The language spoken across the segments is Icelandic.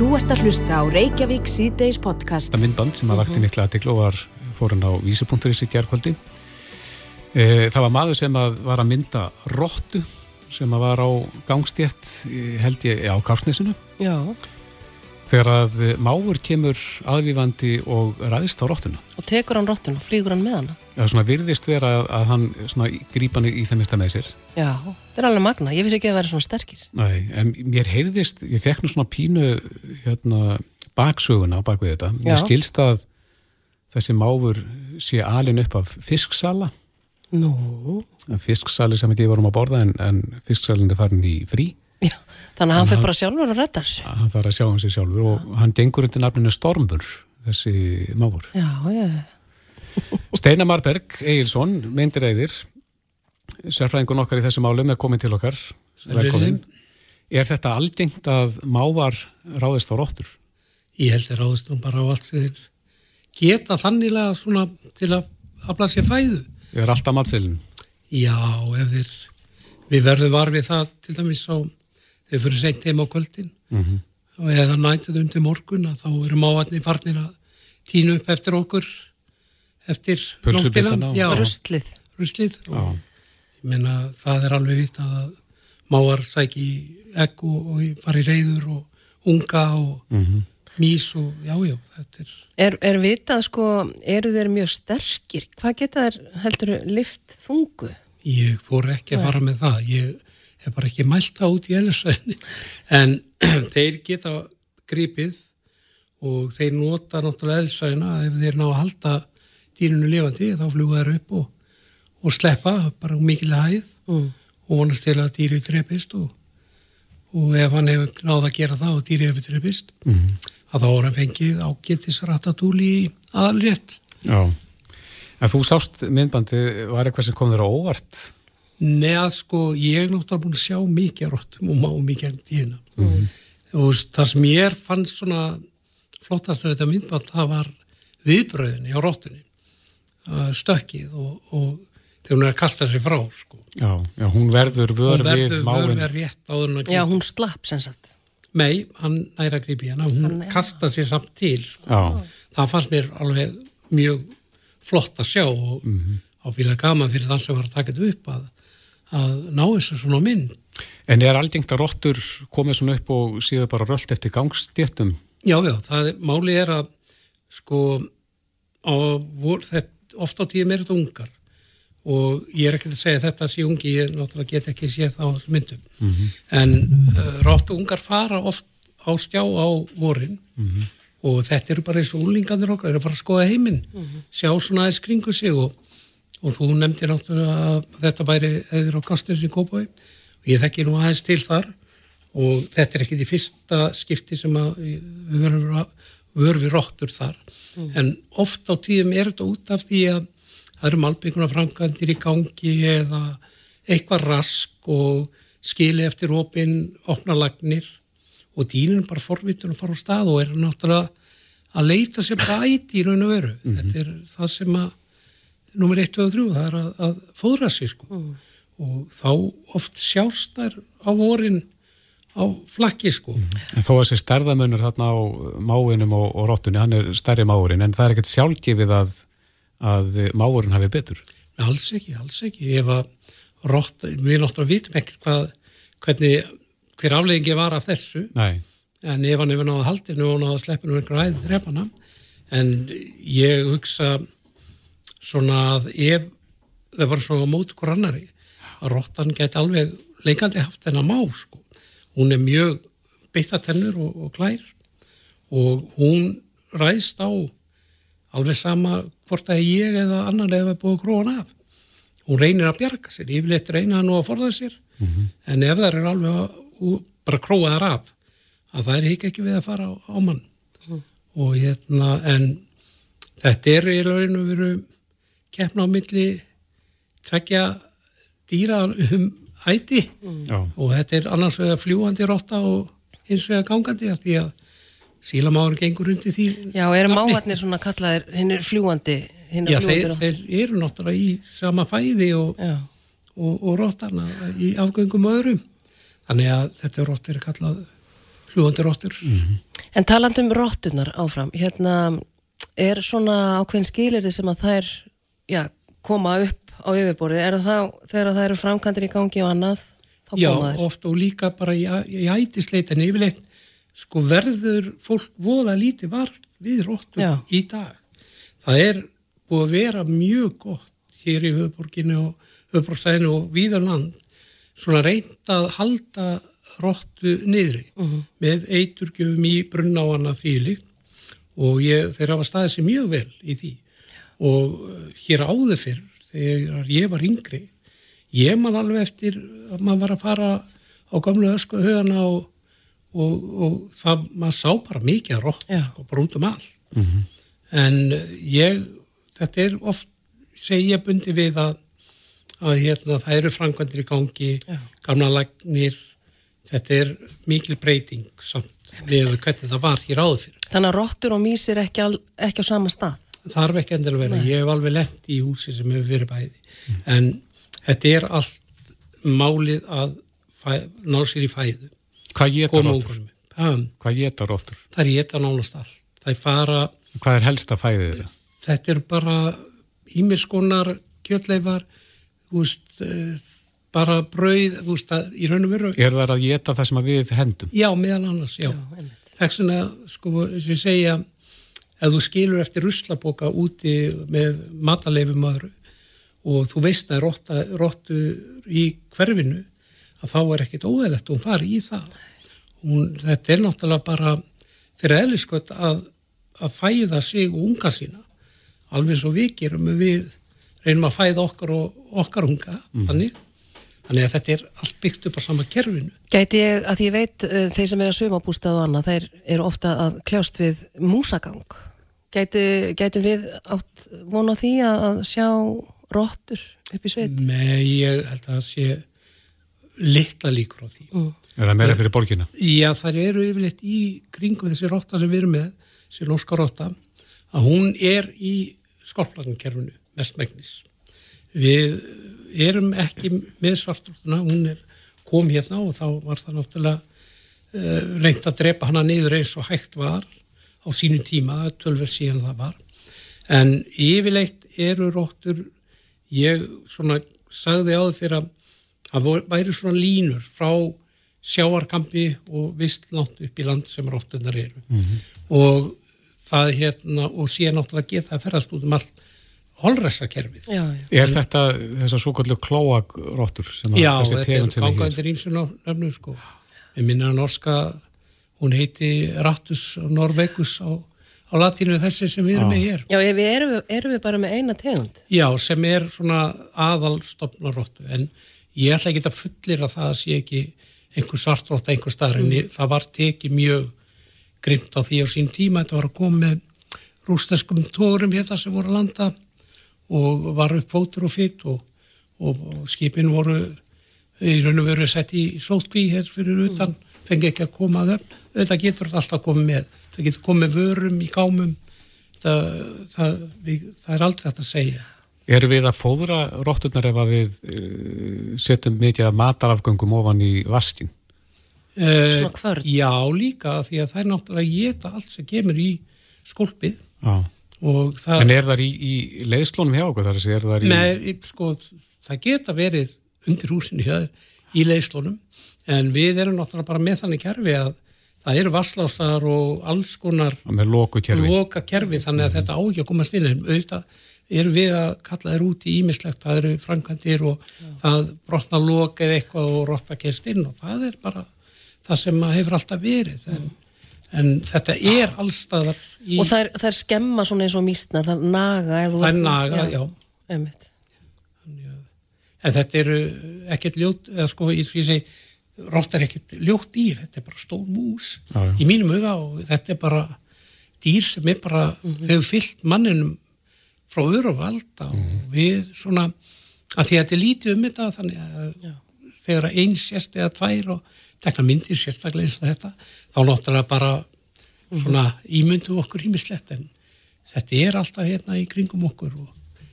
Þú ert að hlusta á Reykjavík síðdeis podcast. Það myndband sem að vakti mikla aðtiklu og var fóran á vísupunkturins í gerðkvöldi. E, það var maður sem að var að mynda róttu sem að var á gangstétt held ég á Kársnesinu. Já. Þegar að máur kemur aðvífandi og ræðist á róttuna. Og tekur hann róttuna, flýgur hann með hana. Já, svona virðist vera að, að hann grípa hann í þennista með sér. Já, þetta er alveg magna. Ég vissi ekki að það væri svona sterkir. Nei, en mér heyrðist, ég fekk nú svona pínu hérna, baksöguna á bakvið þetta. Mér skilst að þessi máfur sé alin upp af fisksala. Nú. Fisksali sem ekki vorum að borða en, en fisksalin er farin í frí. Já, þannig að hann fyrir bara sjálfur að redda þessu. Hann þarf að sjá hann sér sjálfur og hann gengur undir nafninu Stormur, þessi máfur. Já, já. Steinar Marberg Egilson, myndir eðir, sérfræðingun okkar í þessu málum er komin til okkar. Velkomin. Er þetta algengt að mávar ráðist á róttur? Ég held að ráðist hún bara á allt sem þeir geta þannilega svona til að afla sér fæðu. Ég er alltaf matselin. Já, ef þeir, við verðum var við það til dæmis á, þeir fyrir seint heim á kvöldin Mm -hmm. og eða nættuð undir morgun að þá eru mávatni farnir að tínu upp eftir okkur eftir Já, Ruslið. ruslið Já. og ég menna það er alveg vitt að mávar sæki egg og, og fari reyður og unga og Mhm. mís og já, já, þetta er Er, er vitað, sko, eru þeir mjög sterkir? Hvað geta þeir, heldur, lift þungu? Ég fór ekki að fara með það, ég hef bara ekki mælt það út í eðlisvæðinni, en þeir geta gripið og þeir nota náttúrulega eðlisvæðina ef þeir ná að halda dýrinu lifandi þá fljúga þeir upp og, og sleppa bara á mikilega hæð Mm. og vonast til að dýri trefist og, og ef hann hefur náð að gera það og dýri hefur trefist Mhm. að þá voru hann fengið ágættis ratatúli í aðalrétt. Já. En þú sást myndbandi, var eitthvað sem kom þér á óvart? Neða sko, ég er náttúrulega búin að sjá mikið af rottum og má mikið af tíðina. Mhm. Og það sem ég fannst svona flottast af þetta myndband, það var viðbröðinni á rottunni, uh, stökkið og, og þegar hún er að kasta sér frá, sko. Já, já hún verður vör Hún við verður máin. vör við rétt áður en að Já, hún slapp sem sagt. Nei, hann næra grípi hana, hún Hann- kasta sér samt til, sko. Já, Það fannst mér alveg mjög flott að sjá og Mhm. á fíla gaman fyrir þann sem var að taka þetta upp að, að ná þessu svona mynd. en er algengt að rottur komið svona upp og séu bara rölt eftir gangstéttum? Já, já, það er, máli er að sko á, vor, þetta, oft á tíðum er þetta ungar. Og ég er ekki að segja að þetta sé ungi, ég náttúrulega get ekki séð það á þessu myndum. En uh, ráttu ungar fara oft á skjá á vorin. Og þetta eru bara eins og úlingarnir okkar, eru bara að skoða heiminn. Sjá svona aðeins kringu sig og, og þú nefndir náttúrulega að þetta væri eður á kastins í Kópói og ég þekki nú aðeins til þar. Og þetta er ekki því fyrsta skipti sem að við verðum vörfi róttur þar. En oft á tíðum er þetta út af því að það eru malbygguna framkvæmdir í gangi eða eitthvað rask og skili eftir opin opnalagnir og dýrin er bara forvitun að fara á stað og er náttúrulega að leita sér bæti í raun og veru. Þetta er það sem að nummer 1, 2 og 3 það er að, að fóðra sér sko. Og þá oft sjást þær á vorin á flakki sko. En þó að þessi stærðamunur þarna á máinum og, og rottunni, hann er stærri máurinn, en það er ekkert sjálfgefið að, að máurinn hafi betur. Alls ekki, alls ekki. Ef að rott, við náttúrulega vitum ekkert hvað, hvernig, hver afleggingi var af þessu, Nei, en ef hann hefur náða haldinu og náða sleppinu um einhver æði drefana, en ég hugsa svona að ef það var svona á móti hver annari, að rottan geti alveg leikandi haft þennan má, sko. Hún er mjög beittatennur og, og klær og hún ræðst á alveg sama hvort er ég eða annar eða búið króan af. Hún reynir að bjarga sér, yfirleitt reyna hann nú að forða sér, en ef það er alveg að, bara króa þar af, að það er ekki við að fara á, á mann. Og hérna, en þetta er í rauninu veru keppna á milli tvekja dýra um æti já, og þetta er annars vegar fljúandi rotta og hins vegar gangandi af því að sílamáður gengur undir því Já, eru mávarnir svona kallaðir, hinn er fljúandi, hinn Já, er þeir, rottur. þeir eru náttúrulega í sama fæði og, og, og rottana í afgöngum öðrum. Þannig að þetta er rott verið kallað fljúandi rottur. En talandum róttunar áfram, hérna er svona ákveðin skilirði sem að þær já, koma upp á yfirborðið, er það þegar það eru framkantir í gangi og annað, þá Já, þær? oft og líka bara í, í ætisleit en yfirleitt sko verður fólk voða lítið var við róttum Já. í dag. Það er búið að vera mjög gott hér í höfuborginu og höfuborgstæðinu og víðan land svona reynd að halda róttu niðri með eiturgjöfum í annað fílikt og ég, þeir hafa staðið sér mjög vel í því og uh, hér áður fyrr þegar ég var yngri ég man alveg eftir að maður var að fara á gamlu ösku högana og, og, og það, maður sá bara mikið að rótt og bara út um allt. En uh, ég þetta er oft, segi ég bundi við að, að hérna, það eru framkvæmdir í gangi Já. gamla lagnir. Þetta er mikil breyting samt við hvernig það var hér áður fyrir Þannig að róttur og mís er ekki, ekki á sama stað. Þarf ekki endilega að vera, ég hef alveg lent í húsi sem hefur verið bæði. En þetta er allt málið að fæ, ná sér í fæðu. Hvað geta róttur? Hvað geta róttur? það er geta nánast allt. Það er fara, Hvað er helsta fæðið þeirra? þetta er bara ímiskonar kjötleifar þú veist, eh, bara brauð, að, í raun og veru Er það að geta það sem að við hendum? já, meðal annars, já, þess vegna, sko, þess að segja ef þú skilur eftir ruslaboka úti með mataleifum öðru og þú veist að rotta, rottu í hverfinu að þá er ekkit óæðilegt og hún fari í það. Hún, þetta er náttúrulega bara fyrir eðliskött að, að fæða sig og unga sína. Alveg svo við gerum við reynum að fæða okkar og okkar unga þannig, þannig að þetta er allt byggt upp á sama kerfinu. Gæti ég, að ég veit uh, þeir sem er að sumabústað og annað, þeir eru ofta að kljást við músagang. Gæti, gætum við átt vona því að, sjá róttur upp í sveit? Nei, ég held að það sé litla líkur á því. Er það meira fyrir borgina? Já, þær eru yfirleitt í kringu þessi rotta sem við erum með, þessi norska rotta, að hún er í skorplagnkerfinu, mestmægnis. Við erum ekki með svartróttuna, hún er kom hérna og þá var það náttúrulega uh, reynt að drepa hana niður eins og hægt var á sínu tíma, tölver síðan það var. En yfirleitt eru róttur, ég svona sagði á fyrir að það væri svona línur frá sjáarkampi og vist langt upp í land sem róttunar eru og það hérna og síðan náttúrulega geta að ferðast út um allt holræsakerfið. Já, já. Er þetta þessar svo kallu klóagróttur sem að Já, þessi þetta er tegund sem er hér? gangandir ímsu nöfnum sko. Ég minna að norska, hún heiti Rattus Norvegus á, á latínu þessi sem við erum Já. með hér. Já, við erum, erum við bara með eina tegund. Já, sem er svona aðalstofnaróttu en ég ætla ekki að fullir að það sé ekki einhver svartrótta einhver staðar en ég- það var tekið mjög grimt á því á sín tíma þetta var að koma með rústeskum tórum hérna sem voru að landa og var upp fótur og fytt og, og, skipin voru í raun og veru sett í sótkví hér fyrir utan, fengi ekki að koma að öfn, þetta getur þetta alltaf komið með það getur komið með vörum í gámum það, það, við, það er aldrei hægt að segja Erum við að fóðra rótturnar ef að við uh, setjum mikið af matarafgöngum ofan í vaskin? Eh, Svona kvörn. Já, líka því að það er náttúrulega geta allt sem kemur í skólpið Já. og það, En er það í, í leiðslónum hjá okkur þar að segja, er það í... Nei, sko, það geta verið undir húsinu hjá þér í leiðslónum en við erum náttúrulega bara með þannig kerfi að það eru vasslásar og alls konar með loku kerfi? loka kerfi þannig að þetta á ekki að komast inn en auðvitað erum við að kalla þér út í ímislegt, það eru frangandir og það brotna lok eða eitthvað og rotta kerst inn og það er bara það sem hefur alltaf verið en, en þetta er allstaðar í, Og það er, það er skemma svona eins og mísna, það er naga. ef þú það er naga, já, Einmitt. en þetta eru ekkert ljót, eða sko, ég, ég rotta er ekkert ljót dýr, þetta er bara stór mús Já, já. í mínum huga og þetta er bara dýr sem er bara, þau hefur fyllt manninum frá öðru og valda og við svona, að því að þetta er lítið um þetta þannig að þegar eins sérst eða tvær og tekna myndir sérstaklega eins og þetta þá náttúrulega bara svona ímyndum okkur ímislegt en þetta er alltaf hérna í kringum okkur og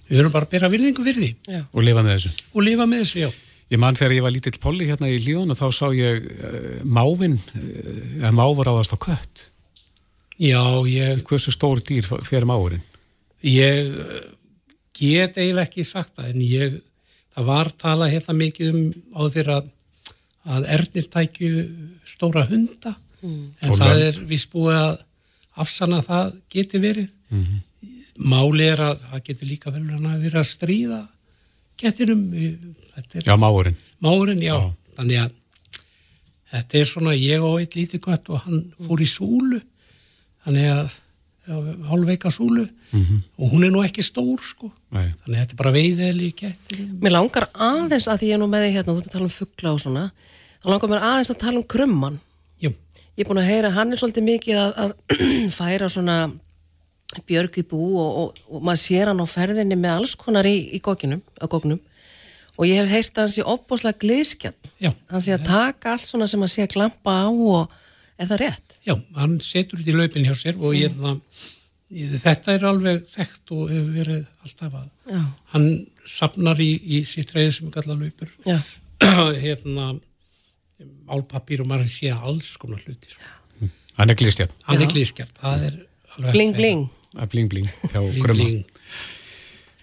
við verðum bara að bera virðingu fyrir því Já. Og lifa með þessu? og lifa með þessu, já. Ég man þegar ég var lítill polli hérna í hlíðun og þá sá ég uh, mávin, uh, mávar áðast á kött. Já, ég... Hversu stór dýr fyrir máurinn? Ég eh, get eiginlega ekki sagt það, en ég, það var talað hérna mikið um áður fyrir að, að erðnir tækju stóra hunda, mm. en Og það er vist búið að afsanna að það geti verið. Mhm. Máli er að það getur líka vel vera að stríða kettinum. Þetta er Já, máurinn. máurinn, já. Já. Þannig að þetta er svona ég og eitt lítið gött og hann fór í súlu þannig að já, hálfveika súlu og hún er nú ekki stór sko Nei. þannig að þetta er bara veiðeli í kettinum Mér langar aðeins að því ég er nú með því hérna, þú ert að tala um fuggla og svona, þá langar mér aðeins að tala um krumman. Jú, Ég er búin að heyra, hann er svolítið mikið að, að færa svona björg í bú og, og, og maður sér hann á ferðinni með alls konar í, í gókinum, á góknum og ég hef heyrt að hann sé opbóðslega glískjarn. já, Hann sé að taka allt svona sem hann sé að klampa á og er það rétt? já, hann setur þetta í laupin hjá sér og ég, þetta er alveg þekkt og hefur verið alltaf að Já. hann sapnar í, í sitt reyð sem er kallað laupur Já. hérna álpapír og maður sé alls konar hluti sko. Hann er glistjarn. hann Já. er glískjart, það er alveg Bling, bling. Að bling bling hjá bling.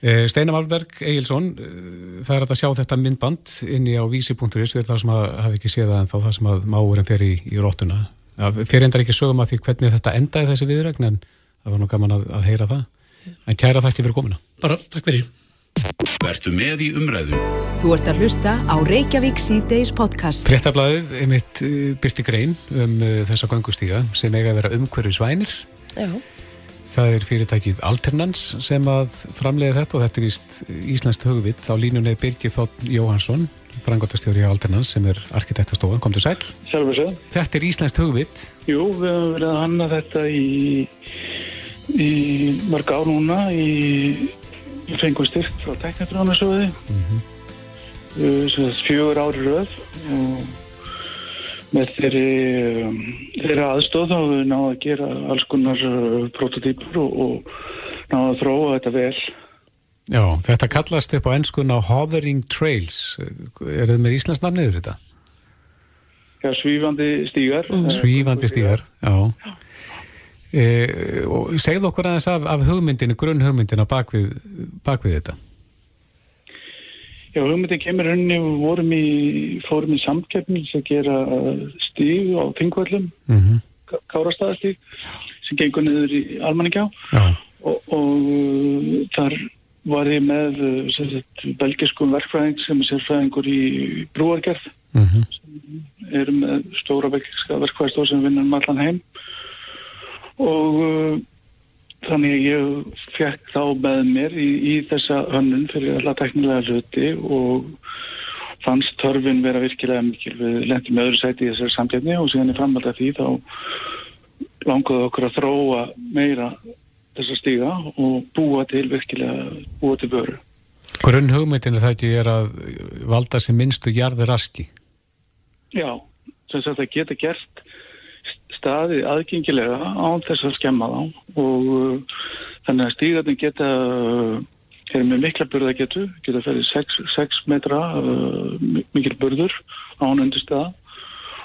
Eh, Steinar Valberg Egilson, eh, það er að sjá þetta myndband inni á vísi.is fyrir það sem að hafi ekki séð það en þá það sem að máurinn fer í, í róttuna. Fer endar ekki sögum að því hvernig þetta endaði þessi viðregn en það var nú gaman að, að heyra það. En kæra þætti fyrir komuna. bara takk fyrir Vertu með í umræðu. Þú ert að hlusta á Reykjavík C-Days podcast. Fréttablaðið er mitt byrti grein um þessa göngustíga sem eiga að vera umhverju svænir. Já. Það er fyrirtækið Alternans sem að framleiði þetta og þetta er víst Íslandst hugvitt. Á línunni Birgir Þótt Jóhansson, frangotastjóri á Alternans sem er arkitektastofan. Komdu sæl. Sjálfur sér. Þetta er Íslandst hugvitt. Jú, við höfum verið að hanna þetta í, í mörg ár núna í, í fengum styrkt frá teknifránarsöði mm -hmm. fjögur ári röð og með þeirri, um, þeirri aðstóð þá höfum við náðu að gera alls konar uh, prototýpur og, og náðu að þróa þetta vel Já, þetta kallast upp á enskun á Hovering Trails. Er þið með Íslands nafniður þetta? Já, svífandi stígar Svífandi stígar, já. E, og segðu okkur aðeins af, af hugmyndinu, grunn hugmyndinu bakvið, bakvið þetta. Já, hugmyndin kemur henni við vorum í, fórum í samkeppni sem gera stíg á þingvöllum Mm -hmm. Kárastæðastík sem gengur niður í Almanningjá Já, og, og uh, þar var ég með uh, sem belgiskum verkfræðing sem er sérfræðingur í brúargerð mm -hmm. erum með stóra belgiska verkfræðstof sem vinnur um allan heim og uh, þannig að ég fekk þá með mér í, í þessa hönnun fyrir alla teknilega hluti og fannst törfin vera virkilega mikil við lendum öðru sæti í þessari samkeppni og síðan í framhald af því þá langaði okkur að þróa meira þessa stíga og búa til virkilega, búa til vöru. Grunn hugmyndinu það ekki er að valda sem minnstu jarði raski. Já, sem sagt að geta gert staði aðgengilega án þess að skemma þá. Og uh, þannig að stígarnir geta uh, er með mikla burða getu, geta ferið 6 metra uh, mikil burður án undir stað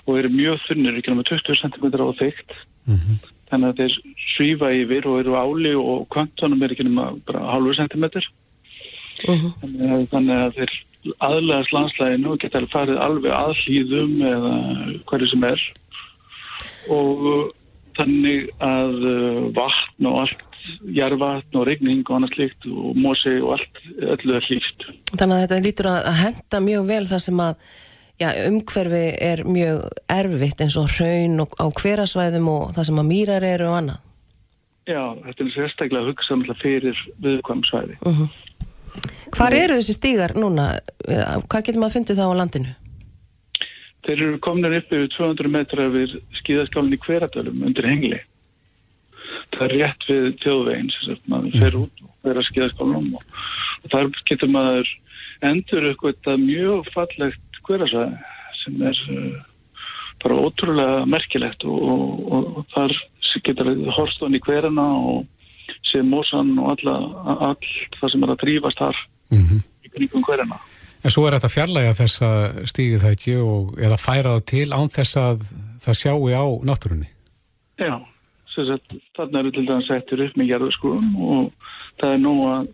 og eru mjög þunnir, ekki náma 20 cm á þygt. Mm þannig að þeir svífa yfir og eru áli og kvantunum er ekki náma bara halvu centimetr Mhm. þannig að, þannig að þeir aðlæðast landslæginu og geta farið alveg að hlýðum eða hverju sem er og uh, þannig að uh, vatn og allt jarvatn og regning og annað slikt og mosi og allt öllu er hlýft Þannig að þetta lítur að að henda mjög vel það sem að já, umhverfi er mjög erfitt eins og hraun og á hverasvæðum og það sem að mýrar eru og annað. Já, þetta er sérstaklega að hugsa náttúrulega fyrir viðkvæm svæði Hvar eru þessi stígar núna? Hvað getur maður að fundið þá á landinu? Þeir eru komin upp yfir 200 metra við skíðaskálinn í hveradölum undir hengli. Það er rétt við þjóðveginn sem maður fer út og fer að skíðaskálunum og, og þar getur maður endur eitthvað mjög fallegt hverasvæði sem er uh, bara ótrúlega merkilegt og, og, og, þar getur horst hann í hverjana og sé mósan og alla, all það sem er að þrýfast þar -hmm. í kringum hverjana. En svo er þetta fjarlæga þessa stígið það ekki og eða færa það til án þess að það sjáu á náttúrunni. Já, þarna eru til dæmis settir upp með gerðarskrúum og það er nú að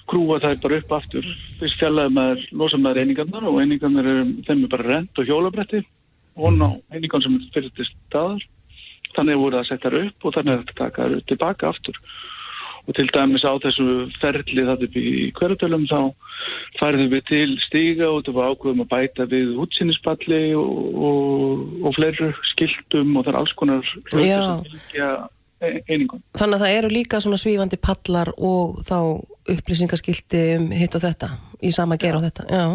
skrúa það bara upp aftur. Fyrst fjallaði maður, losa maður einingarnar og einingarnar er, þeim er bara rent og hjólabretti og ná einingarn sem fyrir til staðar. Þannig er að setja það upp og þannig er þetta að taka það tilbaka aftur og til dæmis á þessu ferli það upp í hverjadölum þá færðum við til stíga og þetta var ákveðum að bæta við útsýnispalli og, og, og fleiri skiltum og það er alls konar fylgja einingum. Þannig að það eru líka svona svífandi pallar og þá upplýsingaskilti um hitt og þetta í sama gera á þetta. Já.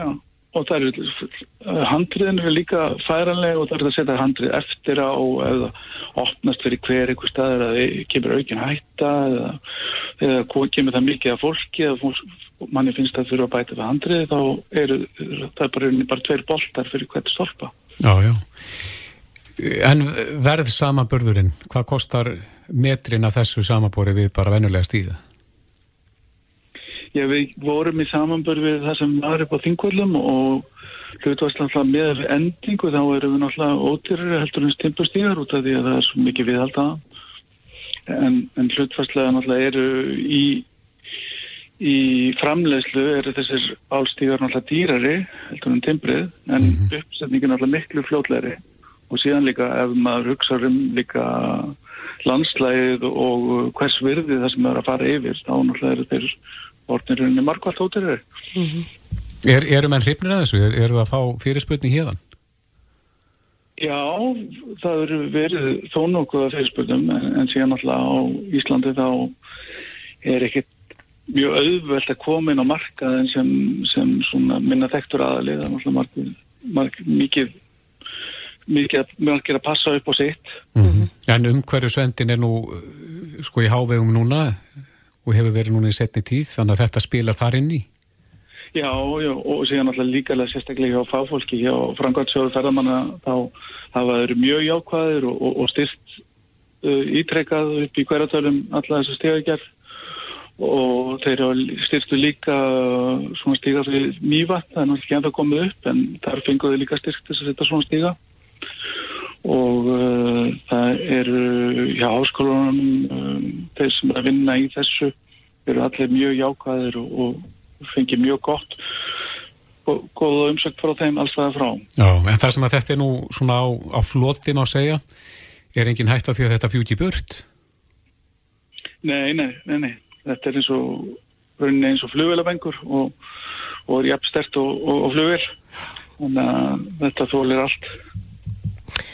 Já og það eru handriðin eru líka færanlega og það eru að setja handrið eftir á eða opnast fyrir hver eitthvað staður að það kemur aukin hætta eða, eða kemur það mikið af fólki eða manni finnst það fyrir að bæta við handrið þá eru það er bara, bara tveir boltar fyrir hvert stolpa Já, já En verð samaburðurinn, hvað kostar metrin af þessu samabori við bara vennulega stíða? Já, við vorum í samanbörð við það sem var upp á þingvöldum og hlutvarslega með endingu þá erum við náttúrulega ótyrir heldur en stimpustíðar út af því að það er svo mikið viðhald að en, en hlutvarslega náttúrulega eru í, í framlegslu eru þessir álstíðar náttúrulega dýrari heldur en timbrið en mm -hmm. uppsetningin náttúrulega miklu fljótlegri og síðan líka ef maður hugsa um líka landslægið og hvers virði það sem er að fara yfir þá náttúrulega eru þeir orðinirinn er margvært ótyrir. Mm -hmm. er, eru menn hrifnir að þessu? Er, eru það að fá fyrirsputni hérðan? Já, það eru verið þó nokkuða fyrirsputnum en, en síðan alltaf á Íslandi þá er ekkit mjög auðvelt að koma inn á markaðin sem, sem minna þektur aðalið, það er alltaf margir, margir, mikið mikið að, að passa upp á sitt. Mm -hmm. En um hverju svendin er nú sko í hávegum núna og hefur verið núna í setni tíð þannig að þetta spilar þar inn í. Já, já og síðan alltaf líka sérstaklega hjá fáfólki hjá Frankværtsjóðu ferðamanna þá hafa þeir mjög jákvæðir og, og, og styrt uh, ítrekkað upp í hverjartölum alla þessu stegagerð og þeir styrstu líka svona stiga fyrir mývat það er náttúrulega ekki ennþá komið upp en þar fenguðu líka styrkt þess að setja svona stiga og uh, það eru hjá háskólanum um, þeir sem er að vinna í þessu eru allir mjög jákvæðir og, og fengið mjög gott og góða umsökt frá þeim alls það frá. Já, en það sem að þetta er nú svona á, á flotin að segja er engin hægt á því að þetta fjúti burt? Nei, nei, nei, nei. Þetta er eins og rauninni eins og flugvelabengur og, og er jafnstert og, og flugvel þannig að þetta þólir allt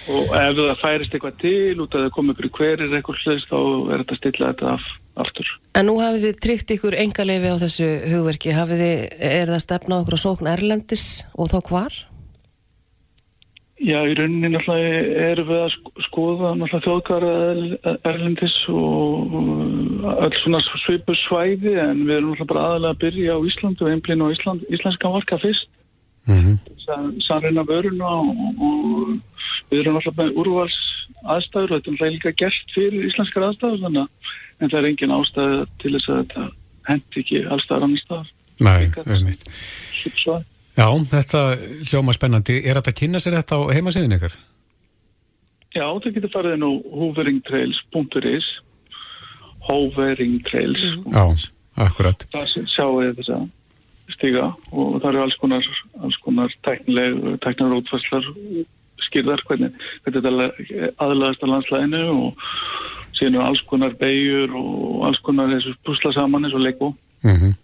og ef það færist eitthvað til út að það komi ykkur hverir eitthvað hlust þá er þetta stilla þetta af, aftur. En nú hafið þið tryggt ykkur engaleifi á þessu hugverki hafið þið, er það stefna okkur á sókn Erlendis og þá hvar? Já, í rauninni náttúrulega erum við að skoða náttúrulega þjóðkara Erlendis og öll svona svipu svæði en við erum náttúrulega bara aðalega að byrja á Ísland og einblín á Ísland, íslenska marka fyrst mm -hmm. sannreina vöruna og, og við erum alltaf með úrvals aðstæður og þetta er líka gert fyrir íslenskar aðstæður þannig en það er engin ástæð til þess að þetta hendi ekki allstæðar annar staðar. Nei, auðvitað Já, þetta hljóma spennandi. Er þetta að kynna sér þetta á heimasíðin ykkur? Já, það getur farið á hoveringtrails.is hoveringtrails Já, akkurat. Það sjáu við þess að stiga og það eru alls konar, alls konar tæknileg, tæknilegar útfæslar skýrðar hvernig, hvernig þetta aðlæðast á landslæðinu og síðan er alls konar beigur og alls konar þessu pusla saman eins og leikó. Mm -hmm.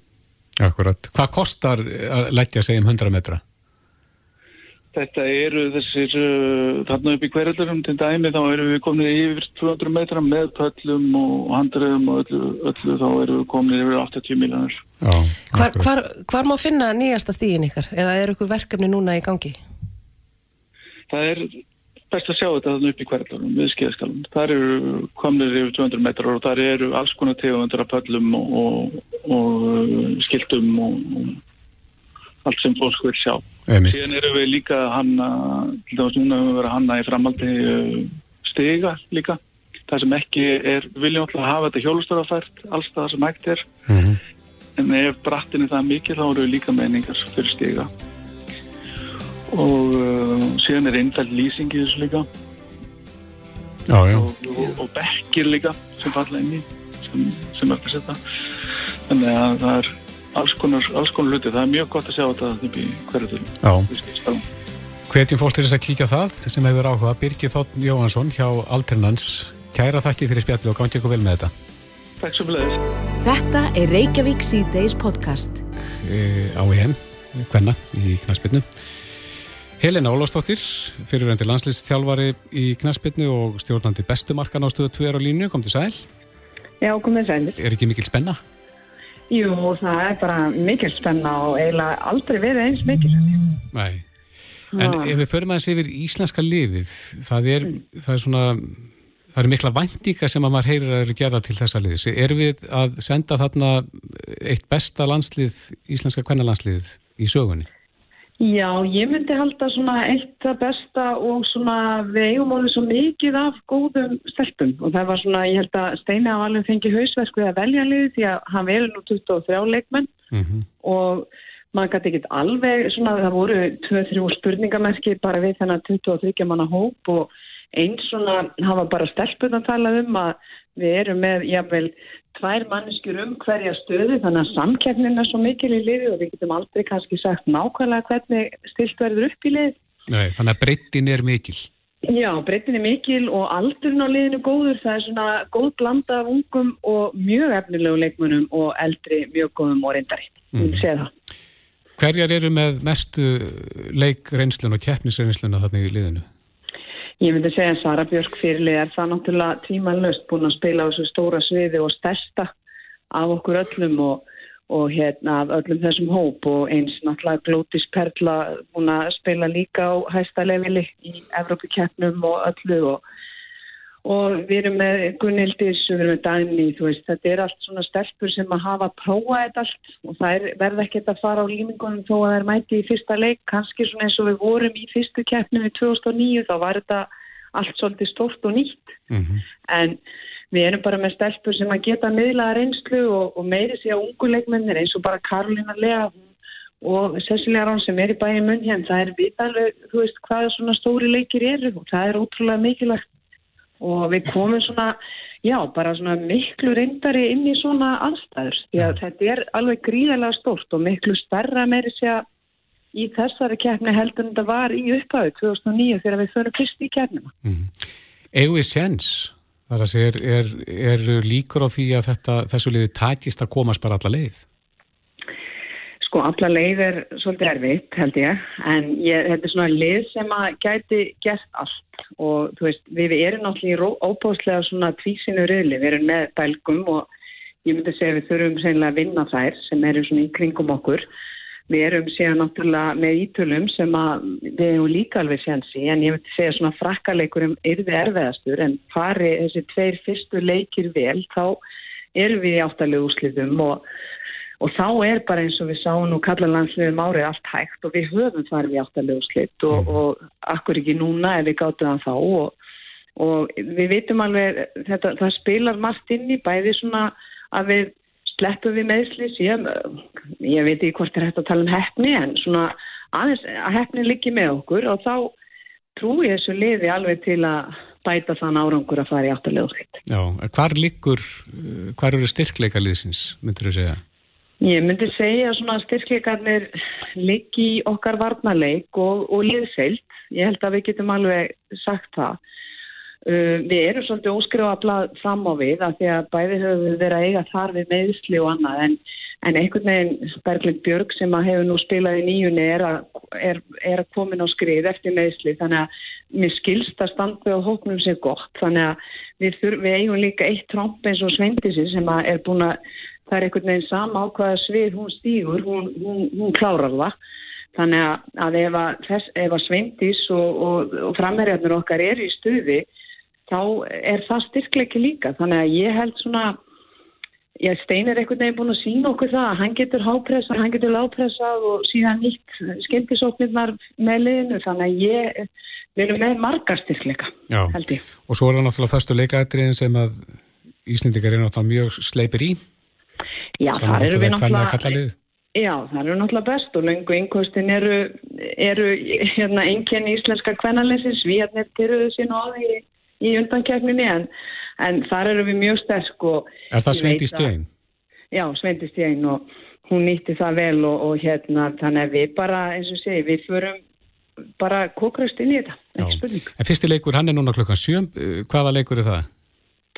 Akkurat. Hvað kostar að leggja sig um 100 metra? Þetta eru þessir, uh, þarna upp í hverjaldurum til dæmi þá eru við komin yfir 200 metra með pöllum og handröðum og öllu, öllu þá eru við komin yfir 80 miljónur. Hvar, hvar, hvar má finna nýjasta stíðin ykkar? Eða eru ykkur verkefni núna í gangi? það er best að sjá þetta þannig upp í hverjum við skeiðskalum. Það eru komnir yfir 200 metrar og það eru alls konar tegundur af pöllum og, og, og skiltum og, og allt sem fólk vil sjá. Einmitt. Síðan eru við líka hanna, til dæmis núna hefur við verið hanna í framaldi uh, stiga líka. Það sem ekki er, viljum alltaf hafa þetta hjólustarafært, alls það sem hægt er. Mm -hmm. En ef brattin er það mikið þá eru við líka meiningar fyrir stiga og uh, síðan er eindalt lýsing í þessu líka Já, já. og, og, og bekkir líka sem falla inn í sem, sem er að setja þannig að það er alls konar, alls konar hluti. Það er mjög gott að sjá þetta upp í til Hvetjum fólk til þess að kíkja það sem hefur áhuga. Birgir Þótt Jóhansson hjá Alternans. Kæra þakki fyrir spjalli og gangi ykkur vel með þetta. Takk svo fyrir Þetta er Reykjavík C-Days podcast. e, á EM, hvenna í knaspinu Helena Ólafsdóttir fyrirverandi landslýstþjálfari í knaspinu og stjórnandi bestumarkan á stöðu 2 á línu, kom til sæl. Já, komið sælir. Er ekki mikil spenna? Jú, það er bara mikil spenna og eiginlega aldrei verið eins mikil. Nei En ef við förum aðeins yfir íslenska liðið það er, það er svona það eru mikla væntinga sem að maður heyrir að eru gerða til þessa liðis. Erum við að senda þarna eitt besta landslið íslenska kvennalandslið í sögunni? Já, ég myndi halda svona eitt það besta og svona eigum alveg svo mikið af góðum stelpum. Og það var svona, ég held að Steini á alveg fengi hausverk við að velja liði því að hann verður nú 23 leikmenn. Mm og maður gæti ekkert alveg svona, það voru 2-3 spurningamerki bara við þennan 23 manna hóp og eins svona hafa bara stelpun að tala um að við erum með jafnvel tvær manneskjur um hverja stöðu þannig að samkeppnin er svo mikil í liði og við getum aldrei kannski sagt nákvæmlega hvernig stilt verður upp í lið. Nei, þannig að breyttin er mikil. Já, breytin er mikil og aldurinn á liðinu góður, það er svona góð blanda af ungum og mjög efnilegu leikmunum og eldri mjög góðum og reyndari. Mm. Ég sé það. Hverjar eru með mestu leikreinslun og keppnisreinsluna þarna í liðinu? Ég myndi segja að Sara Björk fyrirlið er það náttúrulega tímanlöst búin að spila á þessu stóra sviði og stærsta af okkur öllum og, og hérna af öllum þessum hóp og eins náttúrulega Glótis Perla búin að spila líka á hæsta leveli í Evrópukeppnum og öllu og, og við erum með Gunnildis við erum með Dani, þú veist, þetta er allt svona stelpur sem að hafa prófað þetta allt. Og það er, verða ekkert að fara á límingunum þó að það er mæti í fyrsta leik, kannski svona eins og við vorum í fyrstu keppnum í 2009, þá var þetta allt svolítið stórt og nýtt. En við erum bara með stelpur sem að geta miðlaða reynslu og, og meiri sig á unguleikmennir eins og bara Karolina Lea og Cecilia Rón sem er í bæði munn hérna, það er vitalveg, þú veist, hvaða svona stóri leikir eru og það er ótrúlega mikilvægt og við komum svona, já, bara svona miklu reyndari inn í svona aðstæður að þetta er alveg gríðarlega stórt og miklu stærra meiri sig að í þessari keppni heldur en þetta var í upphæðu 2009 þegar við förum fyrst í keppnina. Egu við sens, þar að segja, er, er, er líkur á því að þetta, þessu liði takist að komast bara alla leið? Sko, alla leið er svolítið erfitt, held ég, en ég, þetta er svona lið sem að gæti gert allt. Og þú veist, við erum náttúrulega í óbáslega svona tvísinu riðli, við erum með belgum og ég myndi segja við þurfum sennilega að vinna þær sem eru svona í kringum okkur. Við erum síðan náttúrulega með ítölum sem að við hefum líka alveg sjansi en ég myndi segja svona frakkaleikurum yrði erfiðastur. En fari þessi tveir fyrstu leikir vel þá erum við í áttalegu úrslitum og, og þá er bara eins og við sáum nú kallalandsliðum árið allt hægt og við höfum farið í áttalegu úrslit og, og akkur ekki núna ef við gáttum það þá og, og við vitum alveg þetta, það spilar margt inn í bæði svona að við sleppum við meðsli síðan, ég veit ekki hvort er hægt að tala um hefni en svona aðeins að hefni liggi með okkur og þá trúi þessu liði alveg til að bæta þann árangur að fara í áttalega úrslit. Já, hvar liggur, hvar eru styrkleika liðsins, myndur þú segja? Ég myndi segja að styrkleikarnir liggi í okkar varnarleik og, og liðseilt. Ég held að við getum alveg sagt það. Uh, við erum svolítið óskrifablað fram á við af því að bæði höfum við verið að eiga þar við meðsli og annað en, en einhvern veginn Berglind Björg sem að hefur nú spilað í nýjunni er að, er, er að komin á skrið eftir meðsli þannig að mér skilst að standa á hóknum sér gott þannig að við, þur, við eigum líka eitt tromp eins og Svendisi sem að er búin að það er einhvern veginn sama á hvaða svið hún stýgur, hún, hún, hún klárar það þannig að, að ef að, að Svendis og, og, og framherjarnir okkar er í stuði þá er það styrkleiki líka. Þannig að ég held svona, ég steinir einhvern veginn búin að sína okkur það að hann getur hápressað, hann getur lápressað og síðan nýtt skemmtisóknirnar með liðinu. Þannig að ég, við erum með margar styrkleika, Já. held ég. Og svo er það náttúrulega fyrstu leikaðriðin sem að Íslendingar er náttúrulega mjög sleipir í. Já, Sem það eru við náttúrulega. Já, það eru náttúrulega best og lengu yngkostin eru, eru hérna, einkenni íslenska kvennalesins, við hérna eru þessi náði í, í undankefninni en, en þar eru við mjög sterk og Er það Sveindi Stein? Já, Sveindi Stein og hún nýtti það vel og, og hérna þannig að við bara, eins og segi, við förum bara kókraust inn í þetta, ekki spurning. En fyrsti leikur, hann er núna klukkan 7. Hvaða leikur er það?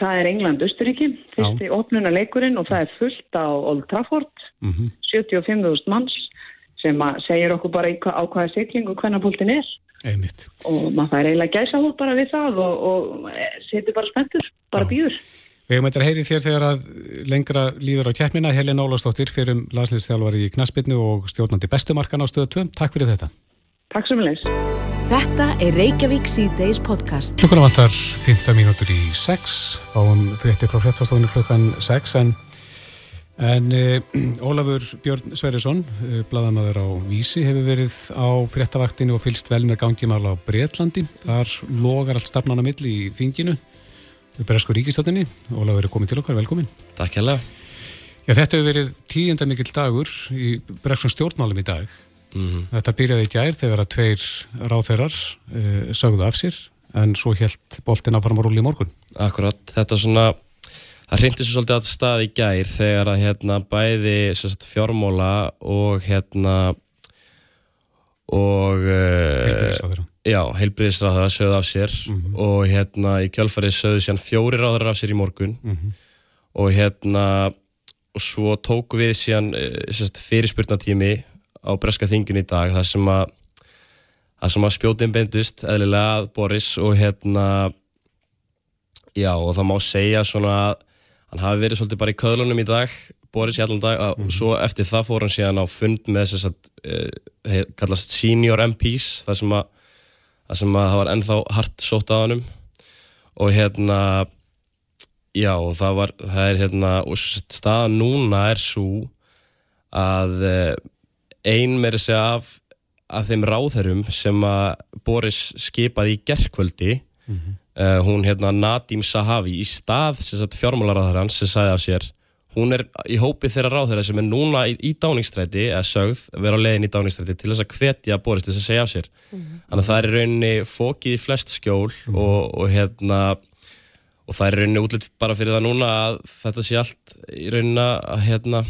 Það er England-Östuríki, fyrsti opnuna leikurinn og það er fullt á Old Trafford, Mm 75.000 manns sem segir okkur bara á hvaða siglingu hvernig póltin er Einmitt. og maður fær eiginlega gæsa hún bara við það og, og setur bara spenntur, bara býður. Við hefum eitthvað heyrið þér þegar að lengra líður á keppnina. Helena Ólafsdóttir fyrir um landsliðstjálfari í knaspinu og stjórnandi bestumarkan á stöðu 2. Takk fyrir þetta. Takk sem við leys. Þetta er Reykjavík C-Days podcast. Klukkuna vantar 15 mínútur í 6 áum frétti frá fréttastofunni klukkan 6 en, en e, Ólafur Björn Sverjesson e, bladamaður á Vísi hefur verið á fréttavaktinu og fylst vel með gangimála á Breitlandi þar logar allt stafnan á milli í þinginu við bresku ríkistöldinni Ólafur er komin til okkar, velkomin Takk hérlega. Já, þetta hefur verið tíunda mikill dagur í breskum stjórnmálum í dag Mm Þetta byrjaði í gær þegar að tveir ráþeirar uh, sögðu af sér en svo helt boltin að rúli í morgun. Akkurat, þetta svona, það hrindi svo svolítið að stað í gær þegar að hérna bæði sagt, fjármóla og hérna og uh, já, heilbriðisráðara sögðu af sér og hérna í kjálfarið sögðu síðan fjóri ráðara af sér í morgun. Og hérna og svo tóku við síðan sagt, fyrirspurnatími á breska þingun í dag þar sem að að spjótin beindust eðlilega Boris og hérna já og það má segja svona að hann hafi verið svolítið bara í köðlunum í dag Boris í allan dag og svo eftir það fór hann síðan á fund með þess að uh, kallast senior MPs þar sem að þar sem að það var ennþá hart sótt að honum. Og hérna já og það var það er hérna og staðan núna er svo að uh, ein með þess að af, af þeim ráðherrum sem að Boris skipaði í gerkvöldi uh, hún hérna Nadim Sahavi í stað sem sagt fjármálaráðherran sem sagði af sér hún er í hópi þeirra ráðherra sem er núna í, í dáningstræti eða sögð vera á leiðin í dáningstræti til þess að hvetja Boris til þess að segja af sér. Þannig að það er í rauninni fókið í flest skjól og, og hérna og það er í rauninni útlitt bara fyrir það núna að þetta sé allt í rauninni að hérna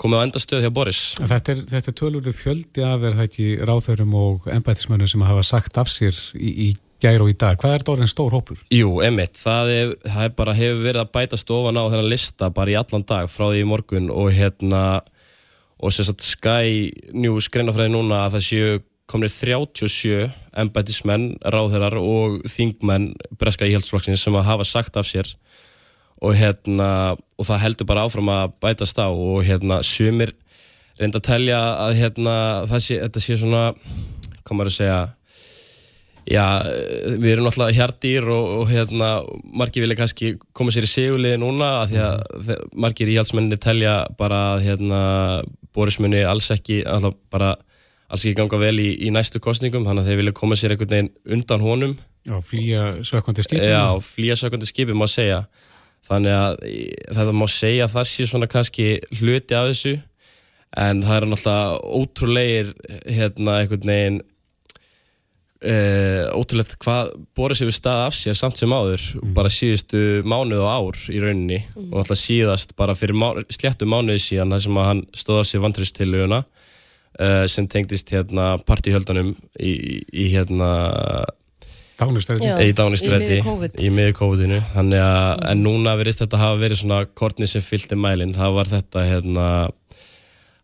komið á endastöð hjá Boris Þetta er, er tölurðu fjöldi af er það ekki ráþeirum og embættismönnum sem hafa sagt af sér í, í gær og í dag. Hvað er þetta orðin stór hópur? Jú, emitt, það, er, það er bara hefur verið að bæta stofan á þennan lista bara í allan dag frá því í morgun og hérna og sagt Sky News greinafræði núna að það séu komnir 37 embættismenn, ráðherrar og þingmenn breska íhaldsflokksins sem hafa sagt af sér og hérna og það heldur bara áfram að bætast á og hérna sumir reynda að telja að hérna sé, þetta sé svona hvað maður að segja já, við erum náttúrulega hjartýr og, og hérna margir vilja kannski koma sér í seguliði núna að því að mm. margir íhaldsmenni telja bara að hérna Borismunni alls ekki alltaf bara alls ekki ganga vel í, í næstu kostningum þannig að þeir vilja koma sér einhvern veginn undan honum Já, flýja sökvandi skipum. Já, flýja sökvandi skipum má segja þannig að þetta má segja að það sé svona kannski hluti af þessu en það er náttúrulega ótrúlegir hérna einhvern veginn uh, ótrúlegt hvað Boris hefur stað af sér samt sem áður bara síðustu mánuð og ár í rauninni. Og náttúrulega síðast bara fyrir má, sléttu mánuði síðan þar sem að hann stóð á sér vantristilluguna uh, sem tengdist hérna partíhöldanum í, í hérna Dánustræti. Já. í dánistræti Í miðju COVID-inu þannig að en núna verðist þetta hafa verið svona kortni sem fylgdi mælinn það var þetta hérna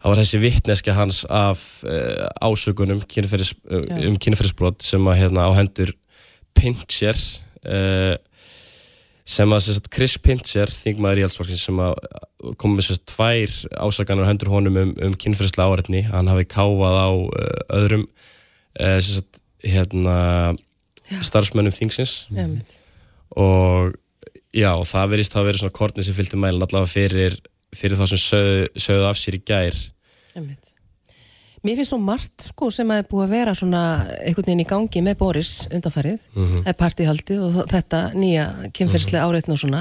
það var þessi vittneski hans af uh, ásökunum kynferðis, uh, Já. um kynferðisbrot sem að hérna á hendur Pincher uh, sem að sagt, Chris Pincher þingmaður í Allsvorkin sem að kom með sagt, tvær ásakanur á hendur honum um, um kynferðislega árætni hann hafi káfað á uh, öðrum uh, sagt, hérna starfsmönnum þingsins. Einmitt. og já, það verðist hafa verið svona kortni sem fylgdi mælinn allavega fyrir, fyrir þá sem sögðu, sögðu af sér í gær. Einmitt. Mér finnst svo margt sko, sem að er búið að vera svona einhvern veginn í gangi með Boris undanfarið, það er partíhaldi og þetta nýja kynferðslega áreitn og svona,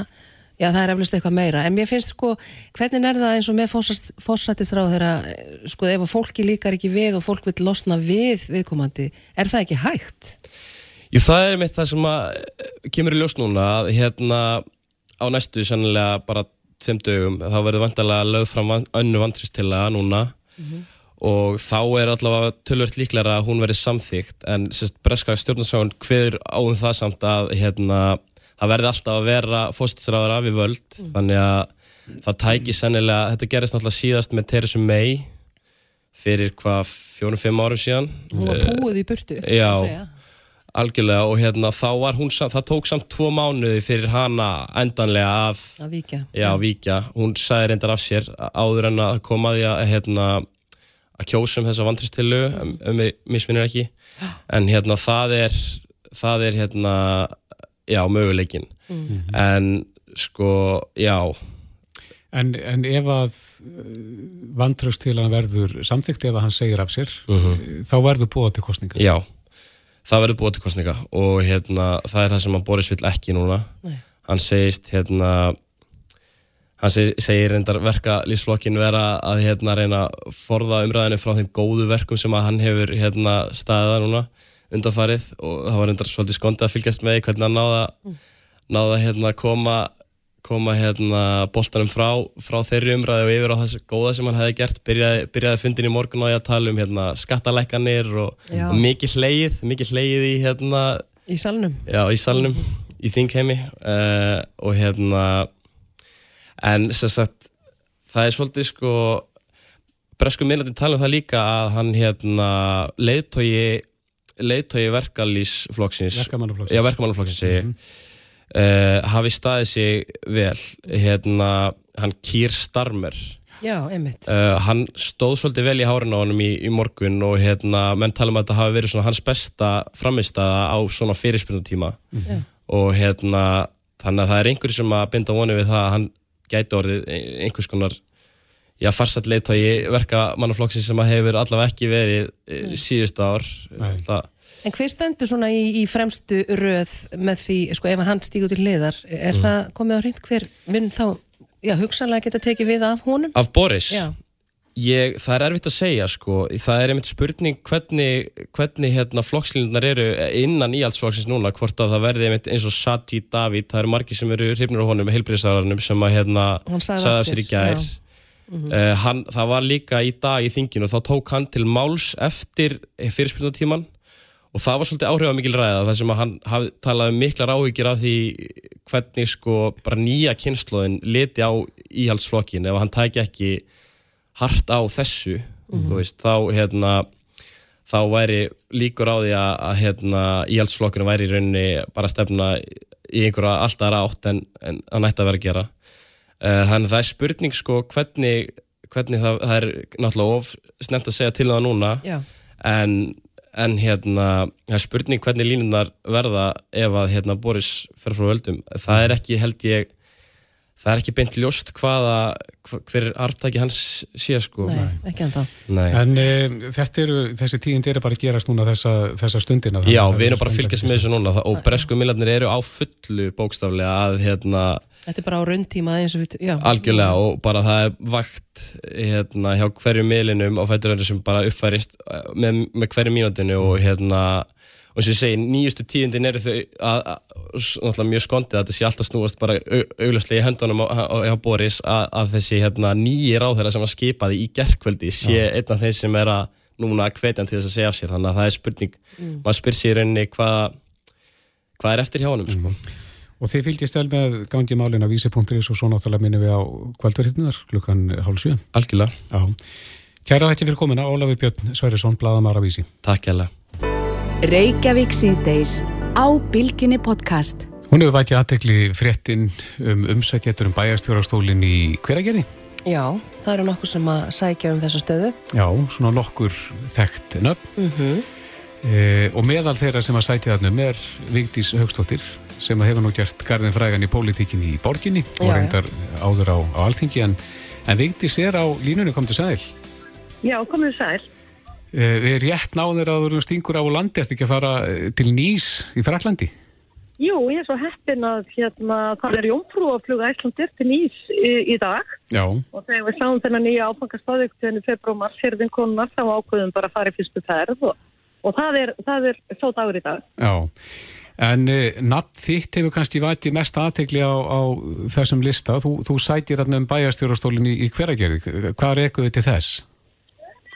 já það er eflust eitthvað meira, en mér finnst sko, hvernig er það eins og með fórsættisráð þeirra, sko ef að fólki líkar ekki við og fólk vil losna við viðkomandi, er það ekki hægt? Jú, það er mitt það sem að eh, kemur í ljós núna að hérna á næstu sannilega bara þeim dögum þá verður vantarlega lögð fram önnu vantristillaga núna. Og þá er allavega tölvört líklega að hún verið samþygt en sérst breska stjórnarsáin hver á um það samt að hérna það verði alltaf að vera fóstistráðara við völd. Þannig að það tæki sennilega, þetta gerist náttúrulega síðast með Theresa May fyrir hvað fjórum-fimm árum síðan. Hún var púið í burtu Já. Algjörlega og hérna þá var hún samt, það tók samt tvo mánuði fyrir hana endanlega að Að víkja Já, víkja. Hún sagði reyndar af sér áður en að koma að því að, hérna, að kjósa um þessa vantristilu, um, um misminir ekki. En hérna, það er, það er hérna, já, möguleikin. En sko, já, En, en ef að að hann verður samþygt eða hann segir af sér, þá verður búið til kostninga. já, það verður búið til kostninga og hérna, það er það sem að Boris vill ekki núna. Nei. Hann segist, hérna, hann seg, segir reyndar verka lífsflokkin vera að hérna reyna að forða umræðinu frá þeim góðu verkum sem að hann hefur hérna staðið núna undanfarið og það var reyndar svolítið skondið að fylgjast með hvernig hann náða, náða hérna koma koma hérna boltanum frá, frá þeirri umræði og yfir á þessu góða sem hann hefði gert byrjaði, byrjaði fundin í morgun á því að tala um hérna, skattalækkanir og, og mikið hleyið mikið hleyið í hérna Í salnum. Já, í salnum, í þingheimi uh, og hérna en sem sagt það er svolítið sko bresku minnandi tala um það líka að hann hérna leiðtogi leiðtogi verkalýsflokksins Verkamannaflokksins. Ég uh, hafi staðið sig vel hérna, hann Kýr Starmer. Já, einmitt. Uh, hann stóð svolítið vel í hárinu á honum í, í morgun og hérna, menn tala um að þetta hafi verið svona hans besta framistæða á svona fyrirspilnutíma Já. og hérna, þannig að það er einhver sem að binda vonu við það að hann gæti orðið ein- einhvers konar já, farsætt leiðtói verka mannaflokksins sem að hefur allavega ekki verið mm. síðustu ár. Það, En hver stendur svona í, í fremstu röð með því, sko, ef hann stígur til hliðar er Mm. það komið á hreint hver vinn þá, já, hugsanlega geta tekið við af honum? Af Boris? Já. Ég, það er erfitt að segja sko, það er einmitt spurning hvernig, hvernig hérna, flokkslínunar eru innan íhaldsflokksins núna, hvort að það verði einmitt eins og Sati David, það eru margir sem eru hrifnir á honum, heilbriðsararnum sem að hérna, af sér í gær. já. Uh, hann, það var líka í dag í þinginu og þá tók hann til máls eftir fyrirspilnatíman og það var svolítið áhrifamikil ræða þar sem að hann hafði talað um miklar áhyggjur af því hvernig sko bara nýja kynnslóðin liti á íhaldsflokkin ef hann tæki ekki hart á þessu þú veist, þá hérna þá væri líkur á því að, að hérna, íhaldsflokkinu væri í rauninni bara að stefna í einhverja alltaf átt en, en hann ætti að vera að gera. Uh, þannig að það er spurning sko hvernig, hvernig það, það er náttúrulega of snemt að segja til það núna. Já, en, en hérna það er spurning hvernig línunar verða ef að hérna Boris fer frá völdum. Það er ekki held ég það er ekki beint ljóst hvaða hva, hver arftaki hans sé sko. Nei, ekki enda Nei. En e, þetta eru, þessi tíðindi eru bara að gerast núna þessa, þessa stundina. Já, við erum bara að fylgjast með þessu núna. Og bresku millarnir eru á fullu bókstaflega að hérna Þetta er bara á rauntíma eins og við, já. Algjörlega og bara það er vakt hérna hjá hverju miðlinum á fætturöndu sem bara uppfærist eh, með, með hverju mínútinu og hérna og og ég segi, nýjustu tíðindin eru þau að, náttúrulega mjög skondið að þetta sé alltaf snúast bara auglastlega í höndunum á, á, á Boris að, að þessi hérna, nýji ráðherra sem að skipaði í gerkvöldi sé einn af þeim sem er að núna hvetjan til þess að segja af sér. Þannig að það er spurning, maður spyr sér í rauninni hvað hvað er eftir hjá honum sko. Og þið fylgjast vel með gangi málin á vísi.is og svo náttúrulega minnum við á kvöldverðinnar klukkan hálf sjö. algjörlega, Já. Kæra þetta fyrir komina, Ólafi Björn Sverrisson, Bladamara Vísi. takk hérlega Reykjavík síðdeis á Bilginni podcast. Hún hefur vætið aðtekli fréttin um umsækjetur um bæjastjórastólinn í hveragerði. Já, það eru nokkuð sem að sækja um þessa stöðu Já, svona nokkur þekkt nöfn. mm E, og meðal þeirra sem að sæti þarnum er Vigdís Haugstóttir sem hefur nú gert garðin frægan í pólitíkinni í borginni og Já, já. reyndar áður á, á alþingi en, en Vigdís er á línunni kom til sæl. Já, komið sæl. E, við rétt náður að þú stingur á landi eftir ekki að fara eh, til Nýs í Fraklandi. Jú, ég er svo heppin að hérna, það er jómfrú að fluga Æslandir til Nýs í, í dag Já, og þegar við sáum þennan nýja áfangastafið til februar mars hérðin konunar þá ákveðum bara að fara í fyrstu ferð og, og það er, það er svo dagur í dag. Já, en uh, nafn þitt hefur kannski vætið mest aðtegli á, á þessum lista. Þú, þú sætir hérna um bæjastjórastólinn í, í hveragerði. Hvað ekkuðið til þess?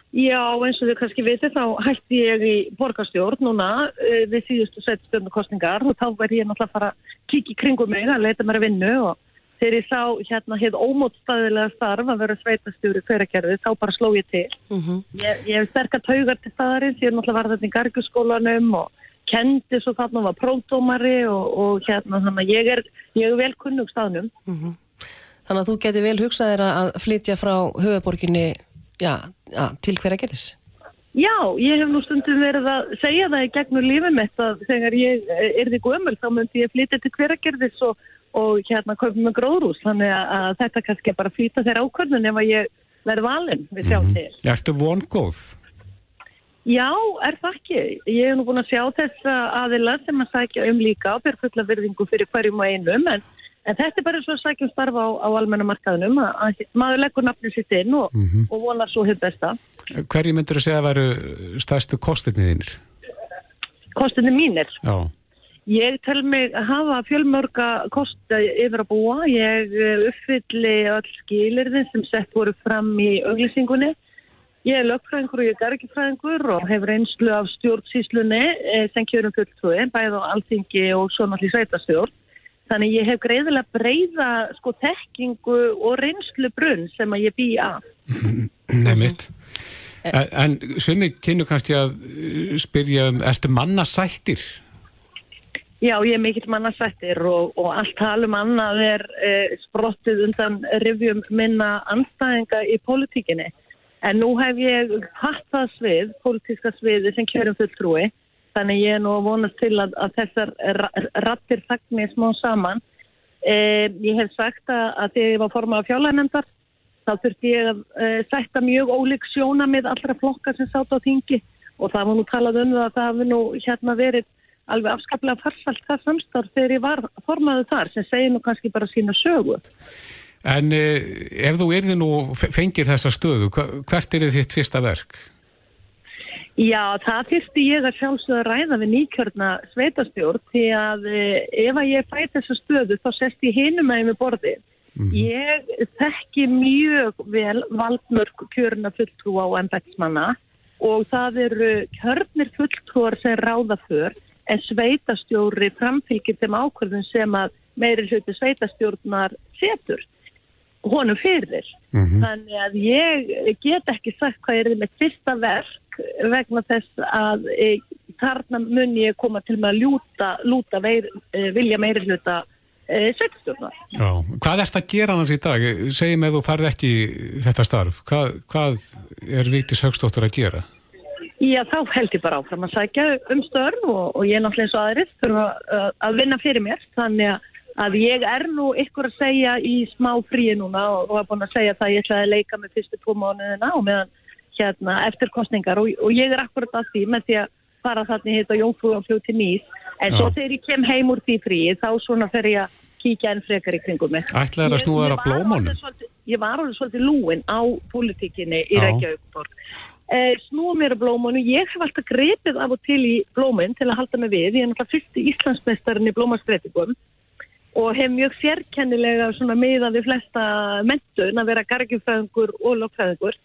Já, eins og þau kannski veitir þá hætti ég í borgarstjórn núna uh, við síðustu setjastjórnarkostningar og þá verði ég náttúrulega að fara að kíkja í kringum mig að leita mér að vinnu og þegar ég sá hérna hér ómótstæðilega starf að vera sveitastjóri hveragerði þá bara sló ég til. Mm -hmm. Ég, ég hef sterkar taugar til staðarins, ég er náttúrulega varðið í garguskólanum og kendi svo þarna var prófdómari og, og hérna þannig að ég er, ég er vel kunnug staðnum. Mm -hmm. Þannig að þú geti vel hugsaðir að flytja frá höfuborginni já, já, til hveragerðis? Já, ég hef nú stundum verið að segja það í gegnum lífið mitt að þegar ég er því gömul þá myndi ég flytja til hveragerðis og og hérna komum við gróðrús þannig að þetta kannski bara fýta þeirra ákvörðun ef að ég verði valin við sjá mm -hmm. til. Erstu vongóð? Já, er það ekki. Ég hef nú búin að sjá þess aðila sem að sækja um líka á byrjfulla virðingu fyrir hverjum og einum en, en þetta er bara svo að sækja um starfa á, á almennamarkaðunum að, að maður leggur nafnir sitt inn og, mm -hmm. og vonar svo hitt besta. Hverju myndur þú segja að veru stærstu kostinni þínir? Kostinni mínir? Já. Ég tel mig að hafa fjölmörga kosta yfir að búa. Ég eh, uppfylli all skilirðin sem sett voru fram í auglýsingunni. Ég er lögfræðingur og ég er gargifræðingur og hefur einslu af stjórnsíslunni eh, sem kjörum fulltrúi, bæð á alþingi og svo náttúrulega sveitastjórn. Þannig ég hef greiðilega breyða sko tekkingu og reynslu brunn sem að ég bý af. Nei mitt. En, en sumi kynnu kannski að spyrja um, ertu manna sættir? Já, ég er mikill mannarsættir og, og allt talum annað er eh, sprottið undan rivjum minna anstæðinga í politíkinni. En nú hef ég hatt það svið, politíska sviði sem kjörum fulltrúi, þannig ég er nú að vonast til að, að þessar rattir þakkni smá saman. Eh, ég hef sagt að, að þegar ég var formað af fjárlænendar, þá þurfti ég að eh, sætta mjög ólík sjóna með allra flokkar sem sátt á þingi og það var nú talað um það að það hefði nú hérna verið alveg afskaplega farsalt það samstarf þegar ég var formaðu þar sem segir nú kannski bara sína sögu. En eh, ef þú erði nú fengir þessa stöðu, hvert er þitt fyrsta verk? Já, það fyrsti ég að sjálfsögða ræða við nýkjörna sveitastjórn því að eh, ef að ég fæt þessa stöðu þá sest ég hinum að ég með borði. Mm. Ég þekki mjög vel valdmörk kjörna fulltrú á ennbætsmanna og það eru kjörnir fulltrúar sem ráða för en sveitastjóri framfylgir þeim ákvörðun sem að meiri hluti sveitastjórnar setur honum fyrir. Mm -hmm. Þannig að ég get ekki sagt hvað er með fyrsta verk vegna þess að e, þarna mun ég koma til með að ljúta, lúta veir, e, vilja meiri hluta e, sveitastjórnar. Já, hvað ert að gera hans í dag? Segjum að þú farði ekki þetta starf. Hvað, hvað er Víktis Högstóttur að gera? Já, þá held ég bara áfram að sækja um störn og, og ég er náttúrulega eins og aðrið fyrir að, að vinna fyrir mér. Þannig að ég er nú ykkur að segja í smá fríi núna og, hafa búin að segja það ég ætlaði að leika með fyrstu tvo mánuðina og meðan hérna eftir kostningar og, og ég er akkurat að því með því að fara þarna hitt á Jónfrúanfljóð til nýs. En Já. svo þegar ég kem heim úr því fríi þá svona fer ég að kíkja enn frekar í kringum mig. Ætlaði það að snúða þér að blómónum? Ég var alveg svolítið lúin á politíkinni í Reykjavík eh, snúa mér á blómanu. Ég hef alltaf grepið af og til í blóminn til að halda mig við. Ég er náttúrulega fyrsti Íslandsmeistarinn í blómastreitingum og hef mjög sérkennilega meðað við flesta mentun að vera gargifræðingur og lokkfræðingur.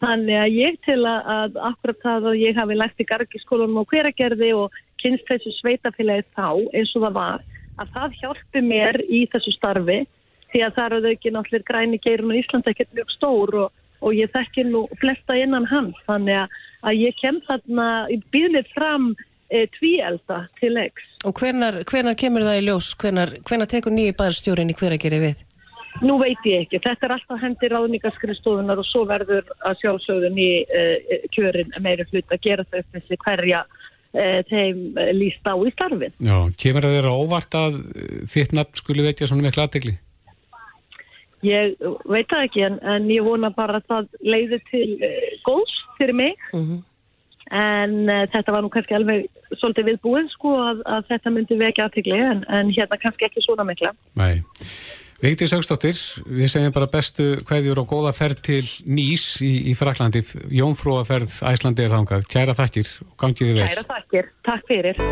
Þannig að ég til að, akkurat það að ég hafi lægt í gargiskólunum á hveragerði og kynst þessu sveitafélagi þá eins og það var, að það hjálpi mér í þessu starfi því að það eru ekki náttúrulega græni geirun og Ísland ekkert mjög stór og og ég þekkir nú flesta innan hans þannig að ég kem þarna í byrðið fram e, tvíelda til leiks. Og hvenar, hvenar kemur það í ljós? Hvenar, hvenar tekur nýju bæðarstjórin í hver að gera við? Nú veit ég ekki. Þetta er alltaf hendir ráðningaskristofunar og svo verður að sjálfsögðun í e, kjörin meiri hlut að gera þau upp með hverja e, þeim líst á í starfin. Já, kemur það þeirra óvart að þitt nafn skulle veitja svona með klategli? Ég veit það ekki en, en ég vona bara að það leiði til góðs fyrir mig mm -hmm. En uh, þetta var nú kannski alveg svolítið viðbúið sko að, að þetta myndi vekja aðtegli en, en hérna kannski ekki svona mikla. Nei. Vigdís Augstóttir, við segjum bara bestu hverjur og góða ferð til Nýs í, í Fraklandi, Jónfrúaferð Æslandi er þangað, kæra þakkir og gangið þið vel. Kæra þakkir, takk fyrir.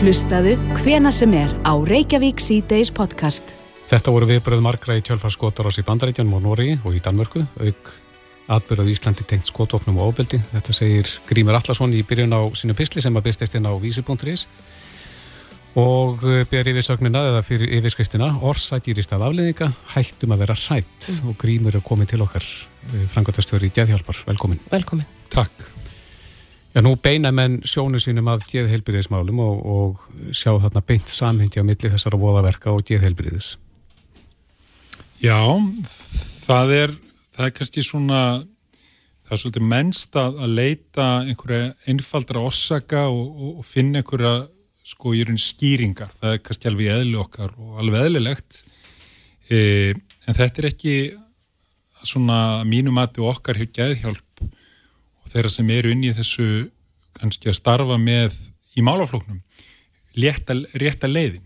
Hlustaðu hvena sem er á Reykjavík C-Days podcast. Þetta voru viðbröð margra í tjálfarskotar ás í Bandaríkjanum og Nóri og í Danmörku, auk atbyrðað í Íslandi tengt skotvopnum og ofbeldi. Þetta segir Grímur Allarsson í byrjun á sínu pisli sem að byrstist inn á vísi.is og eh, ber yfirsögnina eða fyrir yfirskriftina orsakýrist af afleðinga hættum að vera hrætt mm. og grímur er komin til okkar eh, frangatastjóri Geðhjálpar, velkomin. Velkomin. Takk. Já, nú beina menn sjónu sínum að geðheilbyrðismálum og, og sjá þarna beint samhengi á milli þessara voðaverka og geðheilbyrðis Já, það er það er kannski svona það er svolítið mennst að, að leita einhverja einfaldra orsaka og, og, og finna einhverja sko í raun skýringar, það er kannski alveg eðli okkar og alveg eðlilegt. E, en þetta er ekki svona mínum aðti okkar hefur geðhjálp og þeirra sem eru inn í þessu kannski að starfa með í málaflóknum rétta leiðin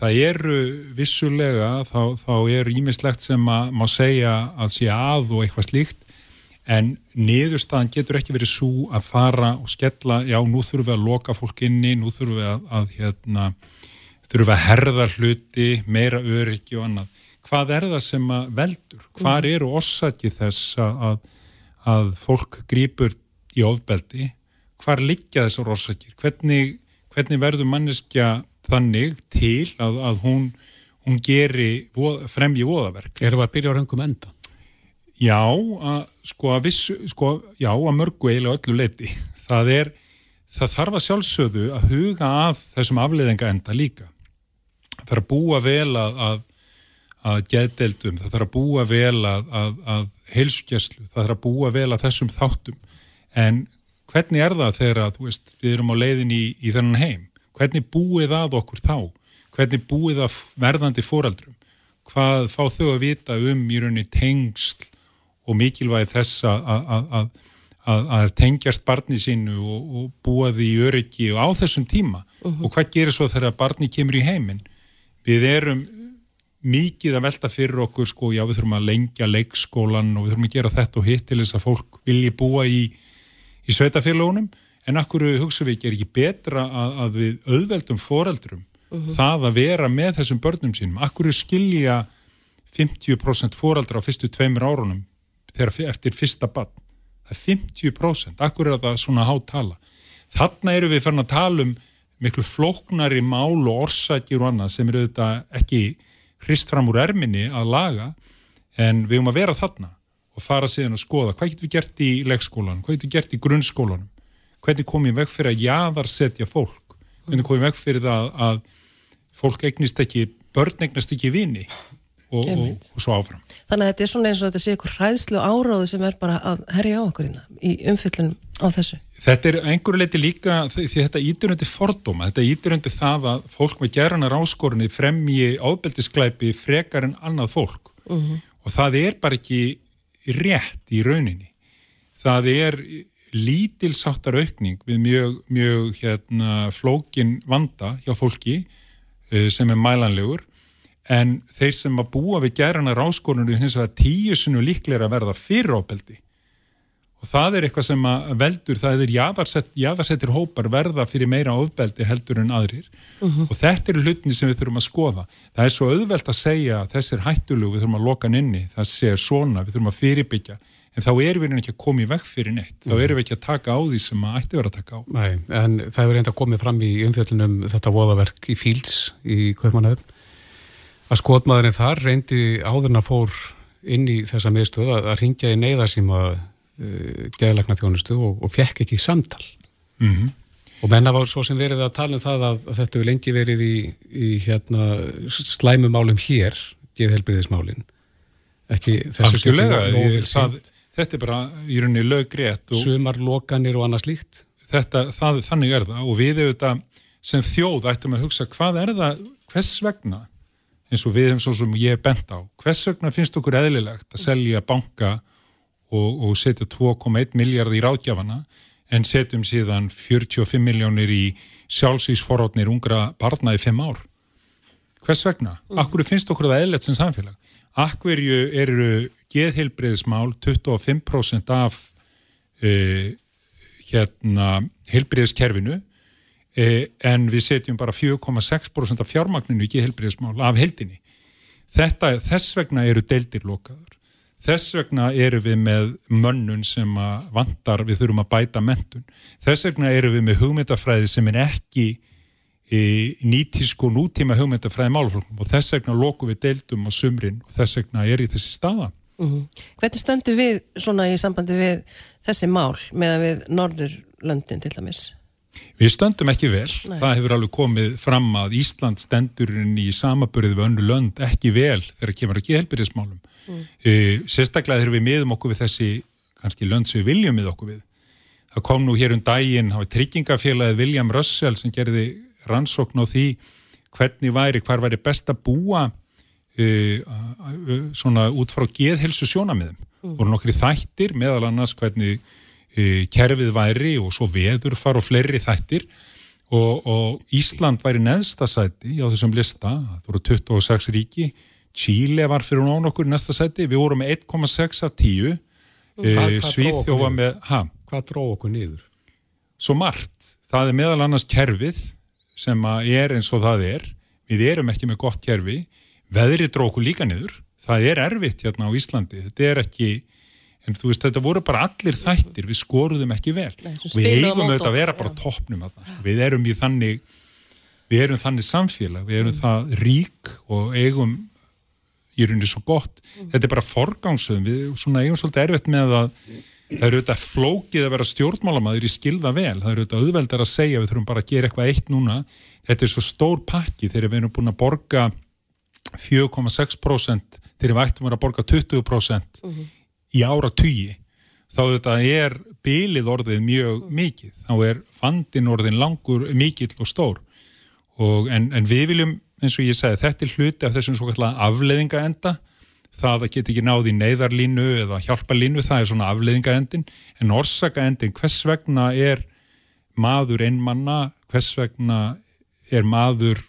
það eru vissulega þá, þá eru ímislegt sem að má segja að sé að og eitthvað slíkt en niðurstaðan getur ekki verið svo að fara og skella, já nú þurfum við að loka fólk inni, nú þurfum við að, að hérna, þurfum við að herða hluti, meira öryggi og annað. Hvað er það sem að veldur? Hvar mm. eru ossakið þess að, að fólk grýpur í ofbeldi? Hvar liggja þessar ossakir? Hvernig, hvernig verður manneskja þannig til að, að hún, hún geri fremji voðaverk? Erum við að byrja á röngum enda? Já, að, sko, að vissu, sko, já, að mörgu eiginlega öllu leiti. Það er, það þarf að sjálfsögðu að huga að þessum afleiðinga enda líka. Það þarf að búa vel að, að, að geðdeldum, það þarf að búa vel að heilsugjæslu, það þarf að búa vel að þessum þáttum. En hvernig er það þegar að, þú veist, við erum á leiðin í, í þennan heim? Hvernig búið að okkur þá? Hvernig búið að verðandi fóraldrum? Hvað fá þau að vita um í rauninni tengsl og mikilvæg þess að að tengjast barni sínu og, og búa því í öryggi og á þessum tíma uh -huh. og hvað gerir svo þegar barni kemur í heiminn við erum mikið að velta fyrir okkur sko, já við þurfum að lengja leikskólan og við þurfum að gera þetta og hitt til þess að fólk vilji búa í, í sveitafélagunum en akkur hugsa við ekki er ekki betra að, að við auðveldum foreldrum uh -huh. það að vera með þessum börnum sínum? Akkur skilja 50% foreldra á fyrstu tveimur árunum þegar eftir fyrsta bann það er 50% akkur er það svona hátala þarna eru við fann að tala um miklu flóknari mál og orsakir og annað sem eru auðvitað ekki hrist fram úr erminni að laga en við höfum að vera þarna og fara síðan að skoða hvað getur við gert í leikskólanum, hvað getur við gert í grunnskólanum hvernig komum við veg fyrir að jaðarsetja fólk hvernig komum við veg fyrir það að fólk eignist ekki, börn eignast ekki vini og, og, og svo áfram. Þannig að þetta er svona eins og þetta sé eitthvað hræðslu áráðu sem er bara að herja á okkur hérna í umfyllunum á þessu. Þetta er einhverju leiti líka því þetta ítur undir fordóma, þetta ítur undir það að fólk með gerðanar áskorunni fremji ábeldisklæpi frekar en annað fólk uh mhm. -huh. og það er bara ekki rétt í rauninni. Það er lítilsáttar aukning við mjög, mjög hérna, flókin vanda hjá fólki eh, sem er mælanlegur. En þeir sem að búa við gerana ráskorunni hins vegar tíu sinu líklega að verða fyrirápeldi og það er eitthvað sem að veldur, það er jáðarsett, jáðarsettir hópar verða fyrir meira ofbeldi heldur en aðrir uh mhm. -huh. og þetta eru hlutinni sem við þurfum að skoða það er svo auðvelt að segja að þessi er hættulegu við þurfum að loka hann inni, það sé svona við þurfum að fyrirbyggja, en þá erum við ekki að koma í vekk fyrir neitt, þá mhm. erum við ekki að taka á því sem að ætti verið að taka á Nei, en það hefur reynda komið fram í umfjöldunum þetta voðaverk í Fíls í Kaupmannahöfn uh, geðlagna þjónustu og, og fekk ekki samtal mm -hmm. og menna var svo sem verið að tala um það að, að þetta vil lengi verið í, í hérna, slæmumálum hér geðhelbriðismálin ekki þessu stjórnum þetta er bara í rauninni löggrétt sumarlokanir og annað slíkt þetta, það, þannig er það og við auðvitað sem þjóð ættum að hugsa hvað er það, hvers vegna eins og við hefum svo sem ég er bent á. Hvers vegna finnst okkur eðlilegt að selja banka og, og setja 2,1 miljard í ráðgjafana en setjum síðan 45 miljónir í sjálfsvísforhóttnir ungra barna í 5 ár. Hvers vegna? Mm. Akkur finnst okkur það eðlert sem samfélag? Akkurju eru geðheilbreyðismál 25% af uh, hérna heilbreyðiskerfinu uh, en við setjum bara 4,6% af fjármagninu í geðheilbreyðismál af heldinni. Þetta, þess vegna eru deildir lokaður. Þess vegna eru við með mönnun sem vantar, við þurfum að bæta mentun. Þess vegna eru við með hugmyndafræði sem er ekki nýtísk og nútíma hugmyndafræði málflokkum og þess vegna lokum við deildum á sumrin og þess vegna er í þessi staða. Mm -hmm. Hvernig stöndu við svona í sambandi við þessi mál með að við Norðurlöndin til dæmis? Við stöndum ekki vel. Nei. Það hefur alveg komið fram að Ísland stendurinn í samaburðið við önnu lönd ekki vel þegar kemur ekki helbyrðismálum. Mm. Uh, sérstaklega þegar við miðum okkur við þessi kannski lönd sem við viljum mið okkur við. Það kom nú hér um daginn, það var tryggingafélagið William Russell sem gerði rannsókn á því hvernig væri, hvar væri best að búa uh, svona út frá geðhelsu sjónamiðum mm. og nokkri þættir meðal annars hvernig kerfið væri og svo veður far og fleiri þættir. Og, og Ísland væri neðstasæti á þessum lista, það voru 26 ríki. Chile var fyrir nán okkur næsta sæti, við vorum með 1,6 af 10 Svíþjófa með ha? Hvað dróð okkur niður? Svo margt, það er meðal annars kerfið sem er eins og það er. Við erum ekki með gott kerfi. Veðrið dróku líka niður. Það er erfitt hérna á Íslandi. Þetta er ekki, en þú veist þetta voru bara allir þættir, við skoruðum ekki vel. Nei, við eigum auðvitað að vera bara toppnum að það, við erum í þannig við erum þannig samfélag við erum mm. það rík og eigum í rauninni svo gott. Mm. þetta er bara forgangsöðum, við svona eigum svolítið erfitt með að það eru auðvitað flókið að vera stjórnmálamæður í skilða vel, það eru auðvitað auðveldar að segja við þurfum bara að gera eitthvað eitt núna. Þetta er svo stór pakki þegar við erum búin að borga 4,6% þegar við ættum að borga 20% mm -hmm. Í ára tugi þá auðvitað er bylið orðið mjög mhm. mikið, þá er vandin orðin langur mikill og stór. Og en, en við viljum eins og ég segi, þetta er hluti af þessum svo kallar afleðinga enda það að geta ekki náði neyðarlínu eða hjálparlínu, það er svona afleiðingaendin en orsakaendin, hvers vegna er maður einmanna hvers vegna er maður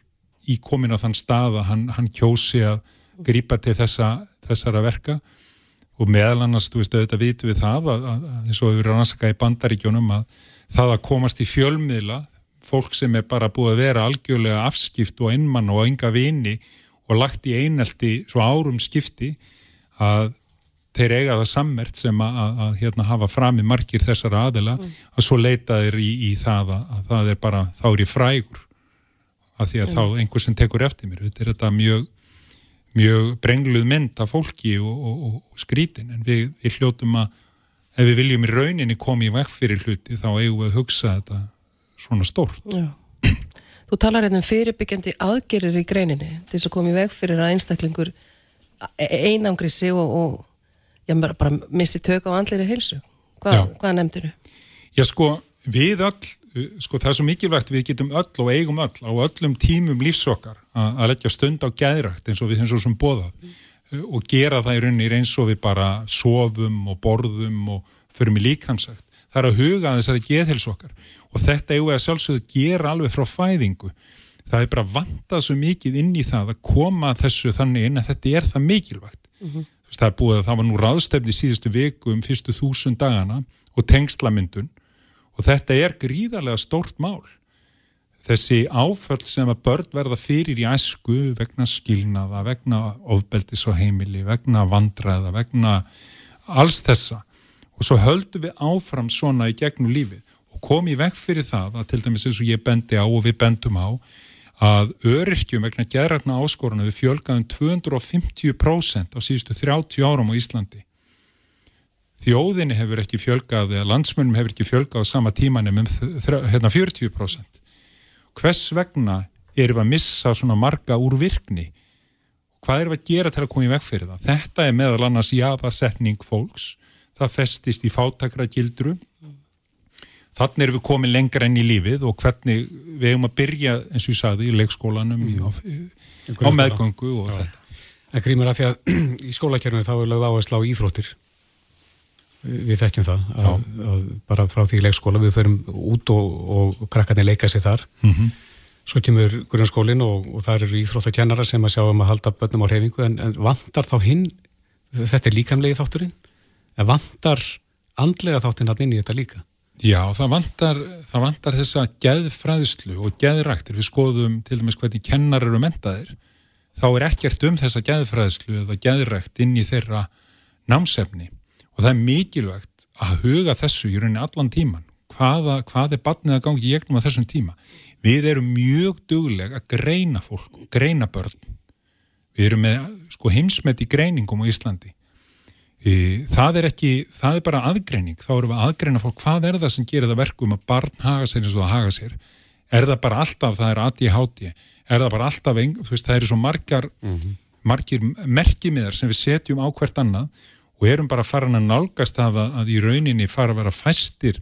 í komin á þann stað að hann, hann kjósi að grípa til þessa, þessara verka og meðal annars, þú veist, auðvitað vitum við það að, að, að eins og við erum rannsakað í bandaríkjónum að það að komast í fjölmiðla fólk sem er bara búið að vera algjörlega afskipt og einmann og enga vini og lagt í einelti svo árum skipti að þeir eiga það sammert sem að, að, að hérna, hafa fram í margir þessara aðila mm. að svo leita þeir í, í það að, að það er bara, þá er ég frægur að því að mm. þá einhver sem tekur eftir mér, þetta er þetta mjög mjög brengluð mynd af fólki og, og, og skrítin en við, við hljótum að ef við viljum í rauninni koma í vekk fyrir hluti þá eigum við að hugsa þetta svona stórt Já Þú talar hérna um fyrirbyggjandi aðgerir í greininni til þess að koma í veg fyrir að einstaklingur e- einangri sig og, og já, bara misti tök á andlir í heilsu. Hva, hvað nefndir þú? Já sko, við öll, sko það er svo mikilvægt við getum öll og eigum öll á öllum tímum lífsokkar að leggja stund á gæðrækt eins og við eins og sem bóðað mm. og gera það í rauninni eins og við bara sofum og borðum og förum í líkansækt. Það er að huga þessari geðhelsokkar og þetta er að sjálfsögðu gera alveg frá fæðingu það er bara vantað svo mikið inn í það að koma þessu þannig inn að þetta er það mikilvægt mm -hmm. það er búið að það var nú ráðstefni síðustu viku um fyrstu þúsund dagana og tengslamyndun og þetta er gríðarlega stórt mál. Þessi áföll sem að börn verða fyrir í æsku vegna skilnaða, vegna ofbeldis og heimili, vegna vandraða vegna alls þessa. Og svo höldum við áfram svona í gegnum lífið. Kom í vekk fyrir það að til dæmis eins og ég bendi á og við bendum á að öryrkjum vegna gerðarna áskoruna við fjölgaðum 250% á síðustu 30 árum á Íslandi. Þjóðinni hefur ekki fjölgað eða landsmönnum hefur ekki fjölgað á sama tímanum um hérna 40%. Hvers vegna erum við að missa svona marga úr virkni? Hvað erum við að gera til að koma í vekk fyrir það? Þetta er meðal annars jáðarsetning fólks. Það festist í fátakra gildru þannig erum við komið lengra enn í lífið og hvernig við hefum að byrja eins og ég sagði í leikskólanum mm. í, á meðgöngu og Já. þetta En grímur að því að í skólakjörnum þá er lögð áherslu á íþróttir við þekkjum það að, að bara frá því leikskóla við förum út og, og krakkarnir leika sér þar mm -hmm. Svo kemur grunnskólinn og, og það eru íþróttakennara sem að sjá um að halda börnum á reyfingu en, en vantar þá hinn, þetta er líkamlegi þátturinn, en vantar andlega þáttinn hann inn í þetta líka? Já, það vantar, það vantar þessa geðfræðslu og geðræktir. Við skoðum til dæmis hvernig kennar eru mentaðir. Þá er ekkert um þessa geðfræðslu eða geðrækt inn í þeirra námsefni og það er mikilvægt að huga þessu í rauninni allan tíman. Hvaða, hvað er batnið að gangi í gegnum á þessum tíma? Við erum mjög dugleg að greina fólk, greina börn. Við erum með sko, heimsmet í greiningum á Íslandi. E, það er ekki, það er bara aðgreining. Þá erum við að aðgreina fólk hvað er það sem gerir það verkum að barn haga sér eins og það haga sér. Er það bara alltaf, það er aðtíð hátíð, er það bara alltaf, þú veist, það eru svo margar, mm -hmm. margir merkimiðar sem við setjum á hvert annað og erum bara farin að nálgast að, að í rauninni fara að vera fæstir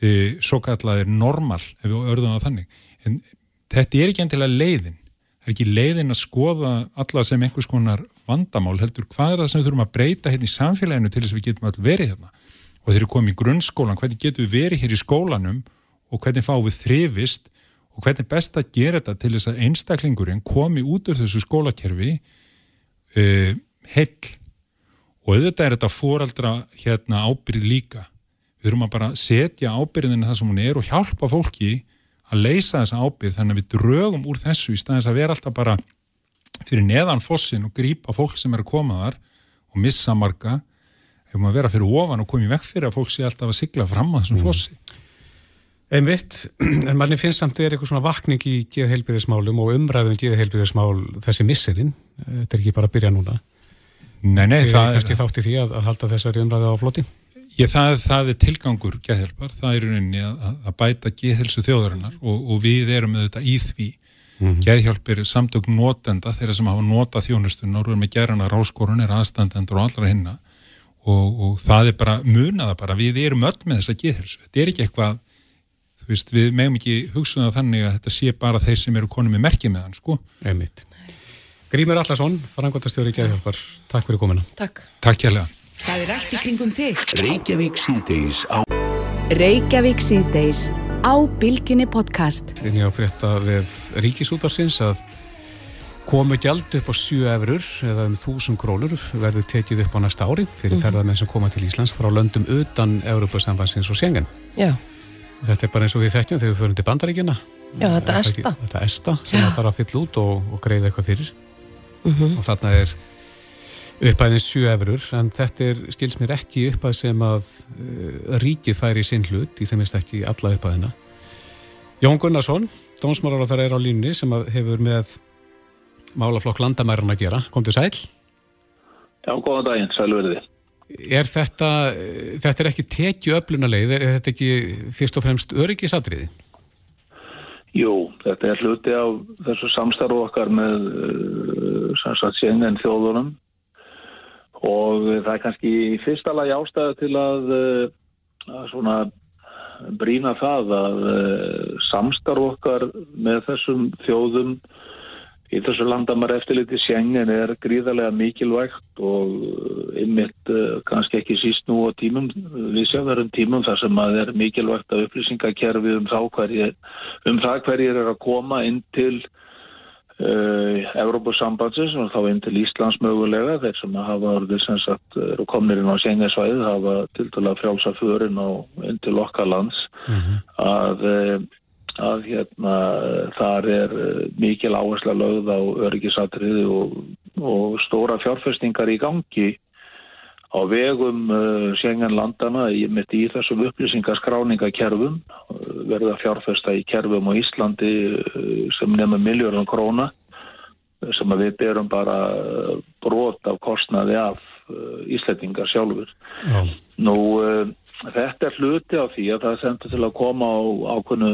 e, svo kallaðir normal, ef við örðum á þannig. En þetta er ekki endilega leiðin. Það er ekki leiðin að skoða alla sem einhvers konar vandamál heldur hvað er það sem við þurfum að breyta hérna í samfélaginu til þess að við getum allir verið hérna. Og þeir eru komið í grunnskólan, hvernig getum við verið hér í skólanum og hvernig fáum við þrifist og hvernig best að gera þetta til þess að einstaklingurinn komi út úr þessu skólakerfi uh, heil og auðvitað er þetta fóraldra hérna ábyrð líka. Við þurfum að bara setja ábyrðinu það sem hún er og hjálpa fólki að leysa þessa ábyrð þannig að við drögum úr þessu í staðins að vera alltaf bara fyrir neðan fossin og grípa fólk sem er að koma þar og missa marga. Hefur maður að fyrir ofan og komið vekk fyrir að fólk sé alltaf að sigla fram að þessum mm. fossi. Einmitt, en manni finnst samt þegar eitthvað svona vakning í geðheilbyrðismálum og umræðum geðheilbyrðismál þessi misserinn, þetta er ekki bara að byrja núna Nei, nei, Þegar það er kannski þátt í því að, að halda þessari umræðu á floti Ég, það, það er tilgangur geðhelpar, það er rauninni að, að bæta geðhelsu þjóðarinnar og, og við erum með þetta í því. Mm -hmm. Geðhjálp er samtök notenda þeirra sem hafa nota þjónustun og eru með gerana ráskorun, er aðstandendur og allra hinna og, og það er bara munaða bara, við erum öll með þessa geðhelsu. Þetta er ekki eitthvað, þú veist, við meðum ekki hugsuða þannig að þetta sé bara þeir sem eru konum með merkið með hann, sko. Einmitt. Grímur Allarsson, farangotastjóri Geðhjálpar, takk fyrir komina. Takk. Takk kjærlega. Það er allt í kringum þig. Reykjavík síðdeis á Reykjavík síðdeis á Bilginni podcast. Þegar ég á frétta við Ríkisútarsins að komu gjald upp á 7 eurur eða um 1000 krónur verður tekið upp á næsta ári fyrir mm. ferðarmenn sem koma til Íslands frá löndum utan Európa-sambansins og Schengen. Já. Þetta er bara eins og við þekkjum þegar við förum til bandaríkina. Já, þetta er esta. Þetta er esta sem það þarf að fylla út og, og greiða eitthvað fyrir. Mm -hmm. Og þarna er upphæðin 7 eurur en þetta er, skils mér ekki upphæð sem að uh, ríkið færi í sinn hlut í þeimist ekki alla upphæðina Jón Gunnarsson dónsmálar á þar er á línni sem hefur með málaflokk landamæran að gera kom til sæl Já, góðan daginn, sælverði Er þetta, þetta er ekki tekju öflunarleið, er þetta ekki fyrst og fremst öryggisatriði? Jú, þetta er hluti á þessu samstarfu okkar með uh, sannsagt sjengen þjóðunum. Og það er kannski í fyrsta lagi ástæðu til að, eh, að svona brína það að eh, samstarf okkar með þessum þjóðum í þessu landamar eftirliti sjengen er gríðarlega mikilvægt og ymmit eh, kannski ekki síst nú á tímum, við sjáðarum tímum þar sem að er mikilvægt að upplýsingakerfi um, um það hverjir er að koma inn til Uh, Evrópusambandsins og þá inn til Íslands mögulega þeir sem hafa orðið sem sagt eru komnir inn á sengesvæðið hafa til dala frjálsa förin á inn til okkar lands mm -hmm. að, eh, að hérna þar er eh, mikil áhersla lögð á öryggisatriði og, og stóra fjárfestingar í gangi á vegum uh, Schengen-landana í, í þessum upplýsingaskráningakerfum uh, verða fjárfesta í kerfum á Íslandi sem nefnum miljórum króna sem við berum bara brot af kostnaði af Íslandingar sjálfur. Já. Nú þetta er hluti af því að það er sendur til að koma á ákvönu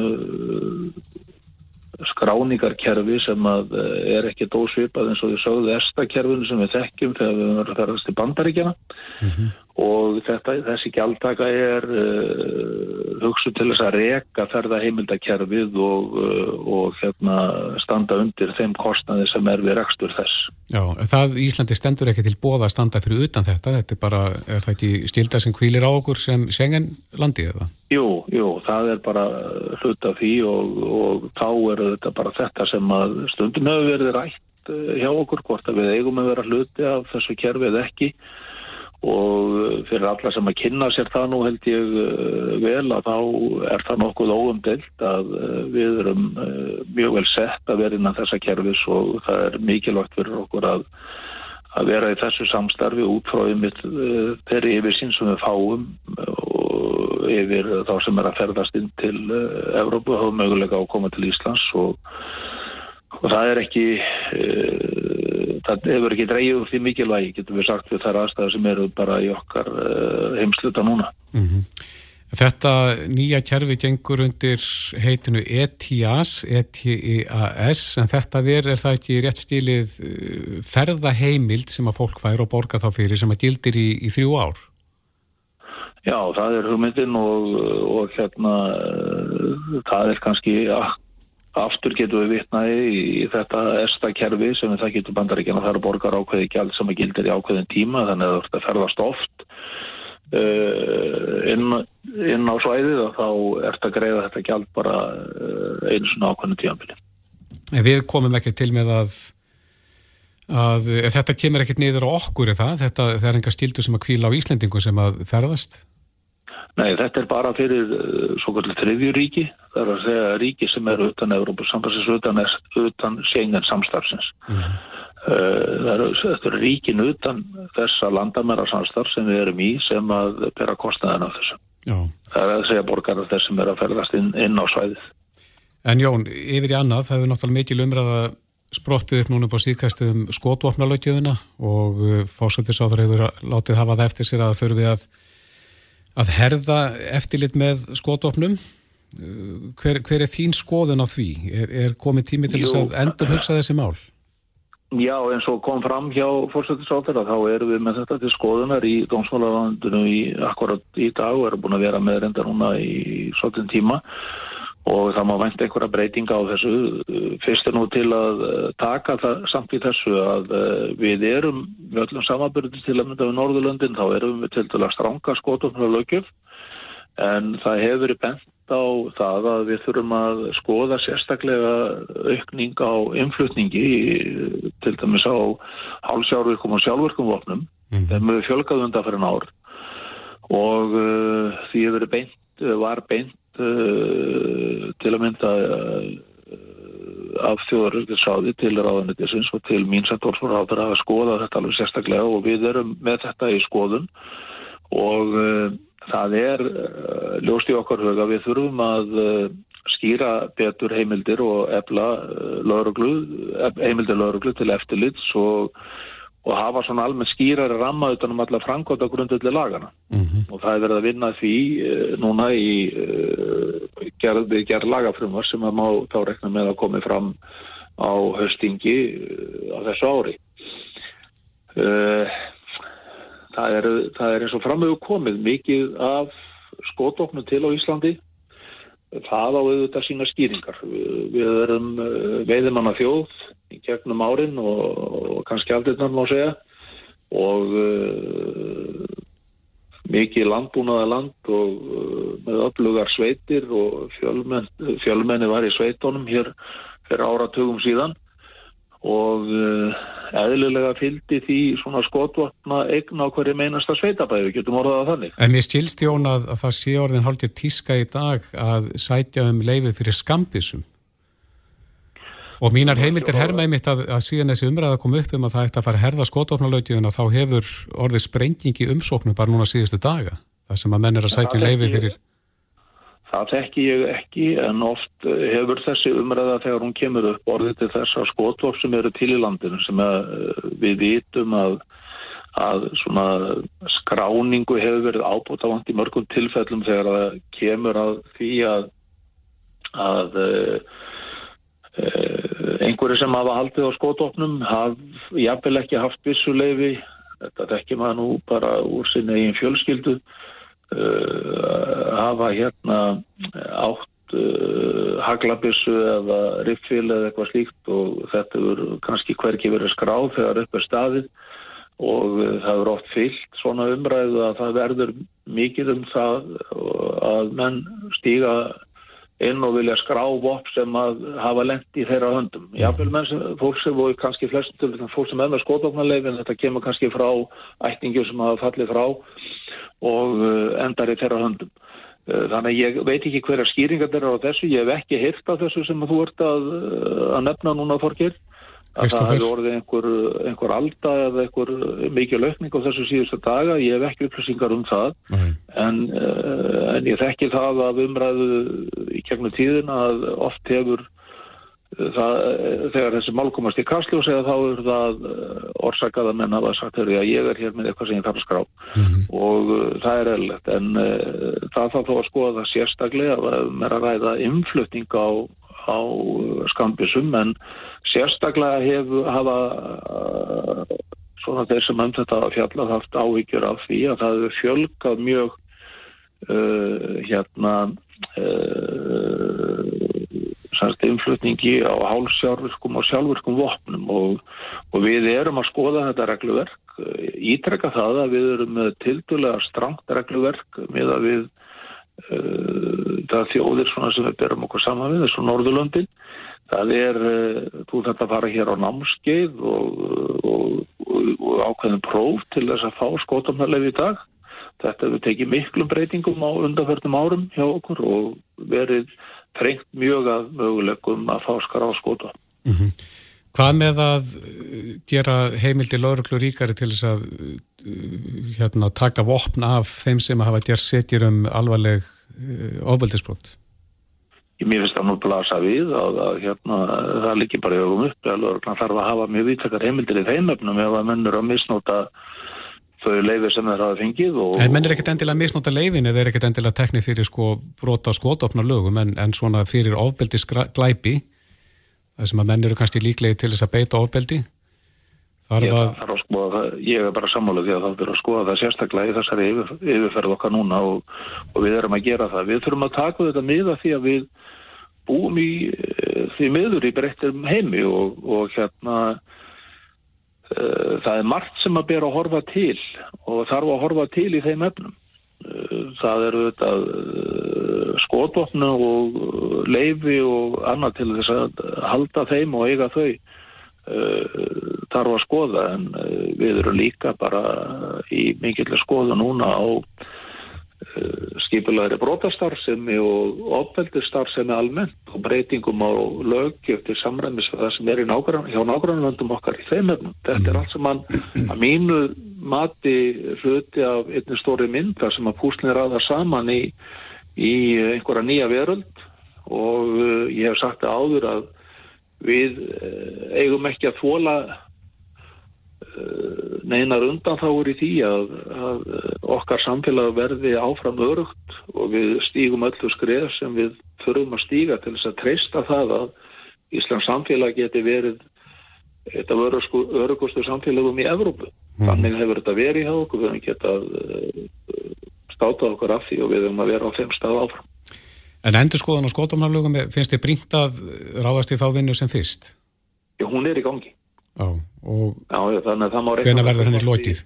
skráningarkerfi sem að eh, er ekki dósvipað eins og við sögðu erstakerfinu sem við þekkjum þegar við verðum að ferast til bandaríkjana mm -hmm. Og þetta, þessi gjaldtaka er uh, eh, hugsu til þess að reka ferða heimildakerfið og, uh, og hérna, standa undir þeim kostnaði sem er við rekstur þess. Já, það Íslandi stendur ekki til bóða að standa fyrir utan þetta, þetta er bara, er það ekki stilda sem kvílir á okkur sem sengen landið eða? Jú, jú, það er bara hlut af því og, og þá er þetta bara þetta sem að stundum hefur verið rætt eh, hjá okkur hvort að við eigum að vera hluti af þessu kerfið ekki og eh, fyrir alla sem að kynna sér það nú held ég eh, vel að þá er það nokkuð óumdelt að eh, við erum mjög vel sett að vera innan þessa kerfis og það er mikilvægt fyrir okkur að að vera í þessu samstarfi út frá einmitt uh, þeirri yfirsýn sem við fáum og yfir þá sem er að ferðast inn til Evrópu og hafa möguleika á að koma til Íslands og, og það er ekki uh, það hefur ekki dreigið úr því mikilvægi getum við sagt við þær aðstæður sem eru bara í okkar uh, heimsluta núna Þetta nýja kerfi gengur undir heitinu E ETIAS, E-T-I-A-S, en þetta er, er það ekki rétt stílið ferðaheimild sem að fólk fær og borga þá fyrir sem að gildir í, í þrjú ár? Já, það er hugmyndin og, og hérna það er kannski a- aftur getum við vitnaði í, þetta ersta kerfi sem við það getum bandaríkjana þar að borgar ákveði gjald sem að gildir í ákveðin tíma þannig að að ferðast oft uh, inn, inn á svæðið og þá ert að greiða þetta gjald bara uh, einu svona ákveðinu tímanbili. En við komum ekki til með að, að eh, þetta kemur ekkert niður á okkur er það, þetta það er enga skildu sem að kvíla á Íslendingu sem að ferðast. Nei, þetta er bara fyrir uh, svo kvöldur þriðju ríki, það er að segja ríki sem eru utan Európa sambansins, utan, utan Schengen samstarfsins. Uh, það eru, þetta eru ríkin utan þessa landamæra samstarf sem við erum í sem að bera kostnaðan af þessu. Já. Það er að segja borgarar þess sem er að ferðast inn, inn á svæðið. En Jón, yfir í annað, það hefur náttúrulega mikil umræða sprottið upp núna á síðkæstu um skotvopnalautjöfuna og fósættisáður hefur látið hafa það eftir sér að þurfi að, að herða eftirlit með skotvopnum. Uh, Hver, hver er þín skoðun á því? Er, er komið tími til þess að endur hugsa þessi mál? Já, eins og kom fram hjá fórsættisáður þá erum við með þetta til skoðunar í dómsmálalandinu í akkurat í dag og erum búin að vera með reynda núna í svolítinn tíma og það má vænt einhverja breytinga á þessu. Fyrst er nú til að eh, taka það samt í þessu að eh, við erum við öllum samanbyrði til að mynda við Norðurlöndin þá erum við til að stranga skotum frá lögjöf en það hefur verið bent á það að við þurfum að skoða sérstaklega aukning á innflutningi í- til dæmis á hálsjárvirkum og sjálfvirkum vopnum. Þeim við fjölgaðu undan fyrir ár. Og því hefur verið beint, var beint uh, til að mynda uh, af þjóðarökkursáði til ráðanitisins og til mín sem dórfóráður að skoða þetta alveg sérstaklega og við erum með þetta í skoðun. Og uh, það er uh, ljóst í okkar huga við þurfum að uh, skýra betur heimildir og efla heimildir lögreglu til eftirlits og, og hafa svona almenn skýrari ramma utanum alla framkvæmda grundöldi lagana og það er verið að vinna því uh, núna í uh, gerð, við gerð lagafrumar sem að má þá rekna með að komi fram á höstingi uh, á þessu ári. Það, er, það er eins og framöfu komið mikið af skotofnum til á Íslandi. Það á auðvitað sína skýringar. Við, erum uh, veiðimanna þjóð í gegnum árin og, og kannski aldrei má segja og uh, mikið landbúnaða land og uh, með öflugar sveitir og fjölmenn, fjölmenni var í sveitunum hér fyrir áratugum síðan og uh, eðlilega fylgdi því svona skotvapna eign á hverju meinasta sveitabæði, við getum orðað að þannig. En mér skilst Jón að, að það sé orðin hálfgjör tíska í dag að sætja um leifi fyrir skambisum. Og mínar heimildir herma einmitt að, að síðan þessi umræða kom upp um að það ætti að fara að herða skotvopnalautjöfuna þá hefur orðið sprengingi umsóknum bara núna síðustu daga. Það sem að menn er að sætja um leifi ég. fyrir... Það þekki ég ekki en oft eh, hefur þessi umræða þegar hún kemur upp orðið til þess að skotvop sem eru til í landinu sem eh, við vitum að, að skráningu hefur verið ábútafant í mörgum tilfellum þegar það kemur að því að, að uh, einhverju sem hafa haldið á skotvopnum haf jafnvel ekki haft vissuleifi þetta þekki maður nú bara úr sinni eigin fjölskyldu hafa hérna átt uh, haglabissu eða riffil eða eitthvað slíkt og þetta er kannski hverki verið skráð þegar upp er staðið. Og uh, það er oft fyllt svona umræðu að það verður mikið um það að menn stíga inn og vilja skrá vopp sem að hafa lent í þeirra höndum. Jáfnveil menn sem fólk sem voru kannski flestum fólk sem með skótofnarleifin, þetta kemur kannski frá ættingjum sem hafa fallið frá og uh, endar í þeirra höndum. Uh, þannig að ég veit ekki hverja skýringar þeirra á þessu, ég hef ekki hirt af þessu sem þú ert að, uh, að nefna núna Þorkir, að það hefur orðið einhver, einhver alda eða einhver mikið lökning á þessu síðustu daga, ég hef ekki upplýsingar um það, en, en ég þekki það af umræðu í gegnum tíðin að oft hefur það, þegar þessi mál komast í kastljósi þá er það orsakað að menn hafa sagt að ég er hér með eitthvað sem ég þarf að skrá. Mm -hmm. og það er eðlilegt. En það þarf þó að skoða það sérstaklega að mér að ræða influtning á, á skambisum en sérstaklega hef, hafa uh, svona þeir sem um þetta fjallað haft áhyggjur af því að það hefur fjölgað mjög hérna influtningi á hálfsjárvirkum og sjálfvirkum vopnum. Og, og við erum að skoða þetta regluverk ítrekka það að við erum með tildulega strangt regluverk með að við uh, það þjóðir sem við berum okkur saman við þessu Norðurlöndin það er, uh, þú þetta fara hér á námskeið og, og, og ákveðin próf til þess að fá skotamhælið í dag þetta hefur tekið miklum breytingum á undanförnum árum hjá okkur og verið þrengt mjög að möguleikum að fá skar á skóta. Mm -hmm. Hvað með að uh, gera heimildi lauruglu ríkari til þess að hérna, taka vopn af þeim sem hafa gert setjir um alvarleg uh, ofveldisbrott? Mér finnst það nú blasa við að, að hérna, það líkir bara í augum upp að lauruglan þarf að hafa mjög vítakar heimildir í þeim öfnum ef að mennur að misnóta þau leifir sem þeir hafa fengið og... En menn er ekkert endilega misnóta leifin eða er ekkert endilega teknið fyrir sko brota skotopna lögum en, en svona fyrir ofbeldi glæpi það sem að menn eru kannski líklegi til þess að beita ofbeldi Ég, að... að skoða, ég er bara sammálið því að það fyrir að skoða það sérstaklega í þessari yfir, yfirferð okkar núna og, og við erum að gera það. Við þurfum að taka þetta miða því að við búum í því miður í breyttir heimi og, og hérna Eh, það er margt sem að bera að horfa til og þarf að horfa til í þeim efnum. Eh, það eru þetta eh, skotofnu og leifi og annað til þess að halda þeim og eiga þau þarf að skoða en við erum líka bara í mikilvæg skoða núna á Eh, skipulagri brotastarfsemi og ofbeldistarfsemi almennt og breytingum á lögjöf til samræmis það sem er nágrann, hjá nágrannvöndum okkar í þeim efnum. Þetta er allt sem mann að mínu mati hluti af einni stóri myndar sem að púslinir aða saman í, í einhverja nýja veröld og eh, ég hef sagt það áður að við eh, eigum ekki að þóla Eh, neinar undanþáur í því að, að okkar samfélag verði áfram örugt og við stígum öllu skrið sem við þurfum að stíga til þess að treysta það að Íslands samfélag geti verið eitt af örugustu samfélagum í Evrópu. Mm. Þannig hefur þetta verið hjá okkur, við hefum getað státað okkur af því og við hefum að vera á þeim stað áfram. En endur skoðan á skotumhaflugum, finnst þið brínt að ráðast í þá vinnu sem fyrst? Já, hún er í gangi. Já, og já. Hvena verður henni lótið?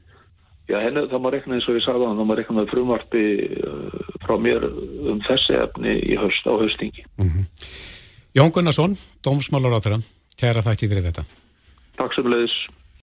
Já, henni, það má rekna eins og ég sagði á hann, það má rekna frumvarpi uh, frá mér um þessi efni í höst á höstingi. Mm -hmm. Jón Gunnarsson, dómsmálar á þeirra, kæra þakki fyrir þetta. Takk sem leiðis.